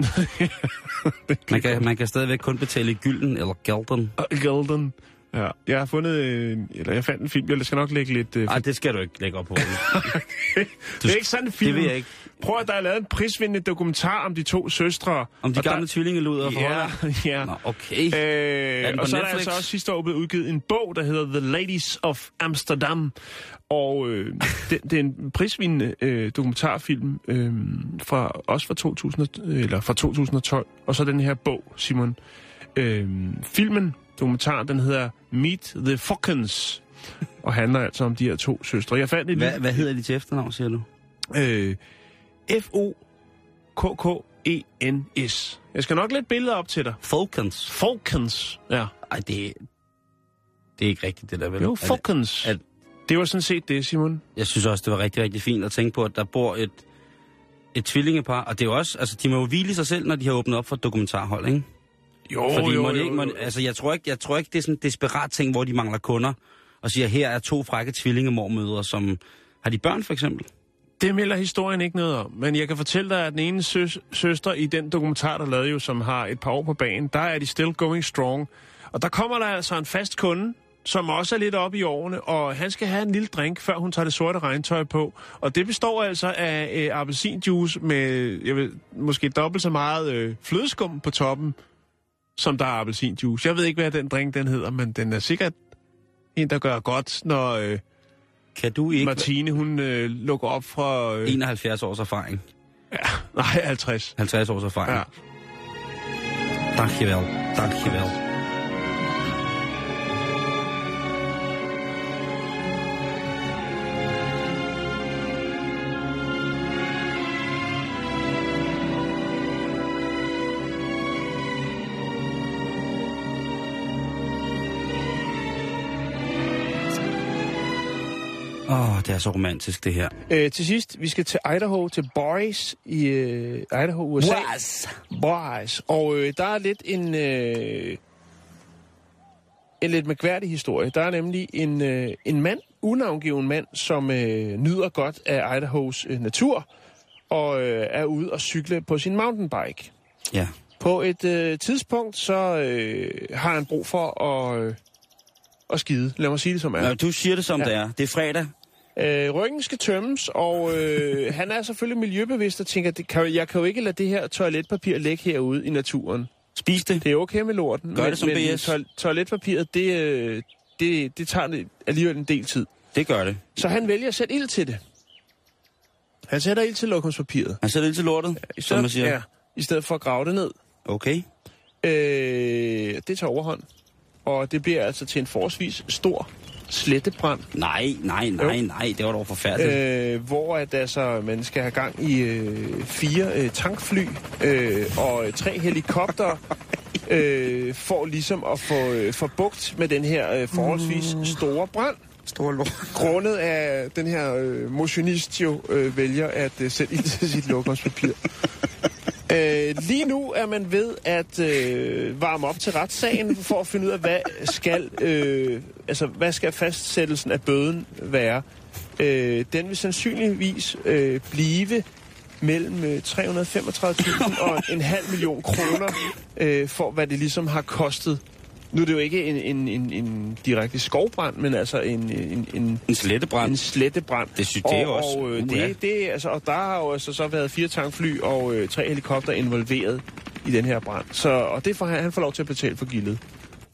man, kan, man kan stadigvæk kun betale i gylden eller gælden. Golden. Ja, jeg har fundet... Øh, eller jeg fandt en film, jeg skal nok lægge lidt... Øh, Nej, det skal du ikke lægge op på. det er ikke sådan en film. Det vil jeg ikke. Prøv at der er lavet en prisvindende dokumentar om de to søstre. Om de Og der- gamle tvillingeluder fra Ja, ja. Nå, okay. Øh, og så er der Netflix? altså også sidste år blevet udgivet en bog, der hedder The Ladies of Amsterdam. Og øh, det, det er en prisvindende øh, dokumentarfilm, øh, fra, også fra, 2000, eller fra 2012. Og så den her bog, Simon. Øh, filmen, dokumentaren, den hedder Meet the Fockens. Og handler altså om de her to søstre. Jeg fandt et Hvad, hvad hedder de til efternavn, siger du? Øh, F-O-K-K-E-N-S. Jeg skal nok lægge billeder op til dig. Falcons. Falcons. Ja. Ej, det, det er ikke rigtigt, det der vel? Jo, Er det- Falcons. er- Det var sådan set det, Simon. Jeg synes også, det var rigtig, rigtig fint at tænke på, at der bor et, et tvillingepar. Og det er jo også, altså, de må jo hvile sig selv, når de har åbnet op for et dokumentarhold, ikke? Jo, Fordi jo, må jo, jo. altså, jeg tror, ikke, jeg tror ikke, det er sådan en desperat ting, hvor de mangler kunder, og siger, her er to frække tvillingemormødre, som... Har de børn, for eksempel? Det melder historien ikke noget om. Men jeg kan fortælle dig, at den ene søs, søster i den dokumentar, der lavede jo, som har et par år på banen, der er de still going strong. Og der kommer der altså en fast kunde, som også er lidt oppe i årene, og han skal have en lille drink, før hun tager det sorte regntøj på. Og det består altså af øh, appelsinjuice med, jeg ved, måske dobbelt så meget øh, flødeskum på toppen, som der er appelsinjuice. Jeg ved ikke, hvad den drink den hedder, men den er sikkert en, der gør godt, når øh, Kan du ikke... Martine, hun øh, lukker op fra... Øh, 71 års erfaring. nej, 50. 50 års erfaring. Ja. Dankjewel. Dankjewel. Åh, oh, det er så romantisk, det her. Øh, til sidst, vi skal til Idaho, til Boys i øh, Idaho, USA. Boys. Boys. Og øh, der er lidt en, øh, en lidt mærkværdig historie. Der er nemlig en, øh, en mand, unavngiven mand, som øh, nyder godt af Idahos øh, natur, og øh, er ude og cykle på sin mountainbike. Ja. På et øh, tidspunkt, så øh, har han brug for at, øh, at skide. Lad mig sige det som er. Nå, du siger det, som Ja. det er. Det er fredag. Øh, ryggen skal tømmes, og øh, han er selvfølgelig miljøbevidst og tænker, det kan, jeg kan jo ikke lade det her toiletpapir ligge herude i naturen. Spis det. Det er okay med lorten, Gør men, det som men BS. toil- toiletpapiret, det, øh, det, det tager alligevel en del tid. Det gør det. Så han vælger at sætte ild til det. Han sætter ild til lokumspapiret. Han sætter lidt til lortet, I som stedet, man siger. Ja, I stedet for at grave det ned. Okay. Øh, det tager overhånd. Og det bliver altså til en forholdsvis stor slettebrand. Nej, nej, nej, nej. Det var dog forfærdeligt. øh, hvor at, altså, man skal have gang i øh, fire øh, tankfly øh, og øh, tre helikopter øh, for ligesom at få, øh, få bugt med den her øh, forholdsvis store brand. Stor lort. Grundet af den her øh, motionist jo øh, vælger at øh, sætte ild til sit lokumspapir. Øh, lige nu er man ved at øh, varme op til retssagen for at finde ud af, hvad skal, øh, altså, hvad skal fastsættelsen af bøden være. Øh, den vil sandsynligvis øh, blive mellem øh, 335.000 og en halv million kroner øh, for, hvad det ligesom har kostet. Nu er det jo ikke en, en, en, en direkte skovbrand, men altså en, en, en, En slettebrand. en slettebrand. Det synes- og, også- Og, øh, det, det, altså, og der har jo altså så været fire tankfly og øh, tre helikopter involveret i den her brand. Så, og det får han, han får lov til at betale for gildet.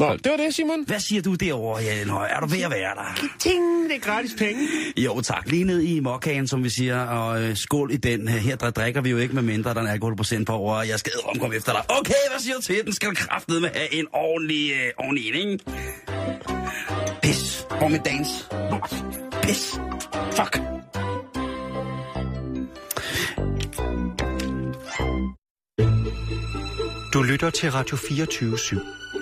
Nå, det var det, Simon. Hvad siger du derovre, Jan Høj? Er du ved at være der? Ting, det er gratis penge. Jo tak, lige ned i mokkagen, som vi siger, og øh, skål i den. Her der drikker vi jo ikke med mindre, der er en alkoholprocent på over, og jeg skal omkomme efter dig. Okay, hvad siger du til? Den skal kraftede med have en ordentlig, øh, ordentlig en, ikke? Pis. Hvor med dans? Pis. Fuck. Du lytter til Radio 24 /7.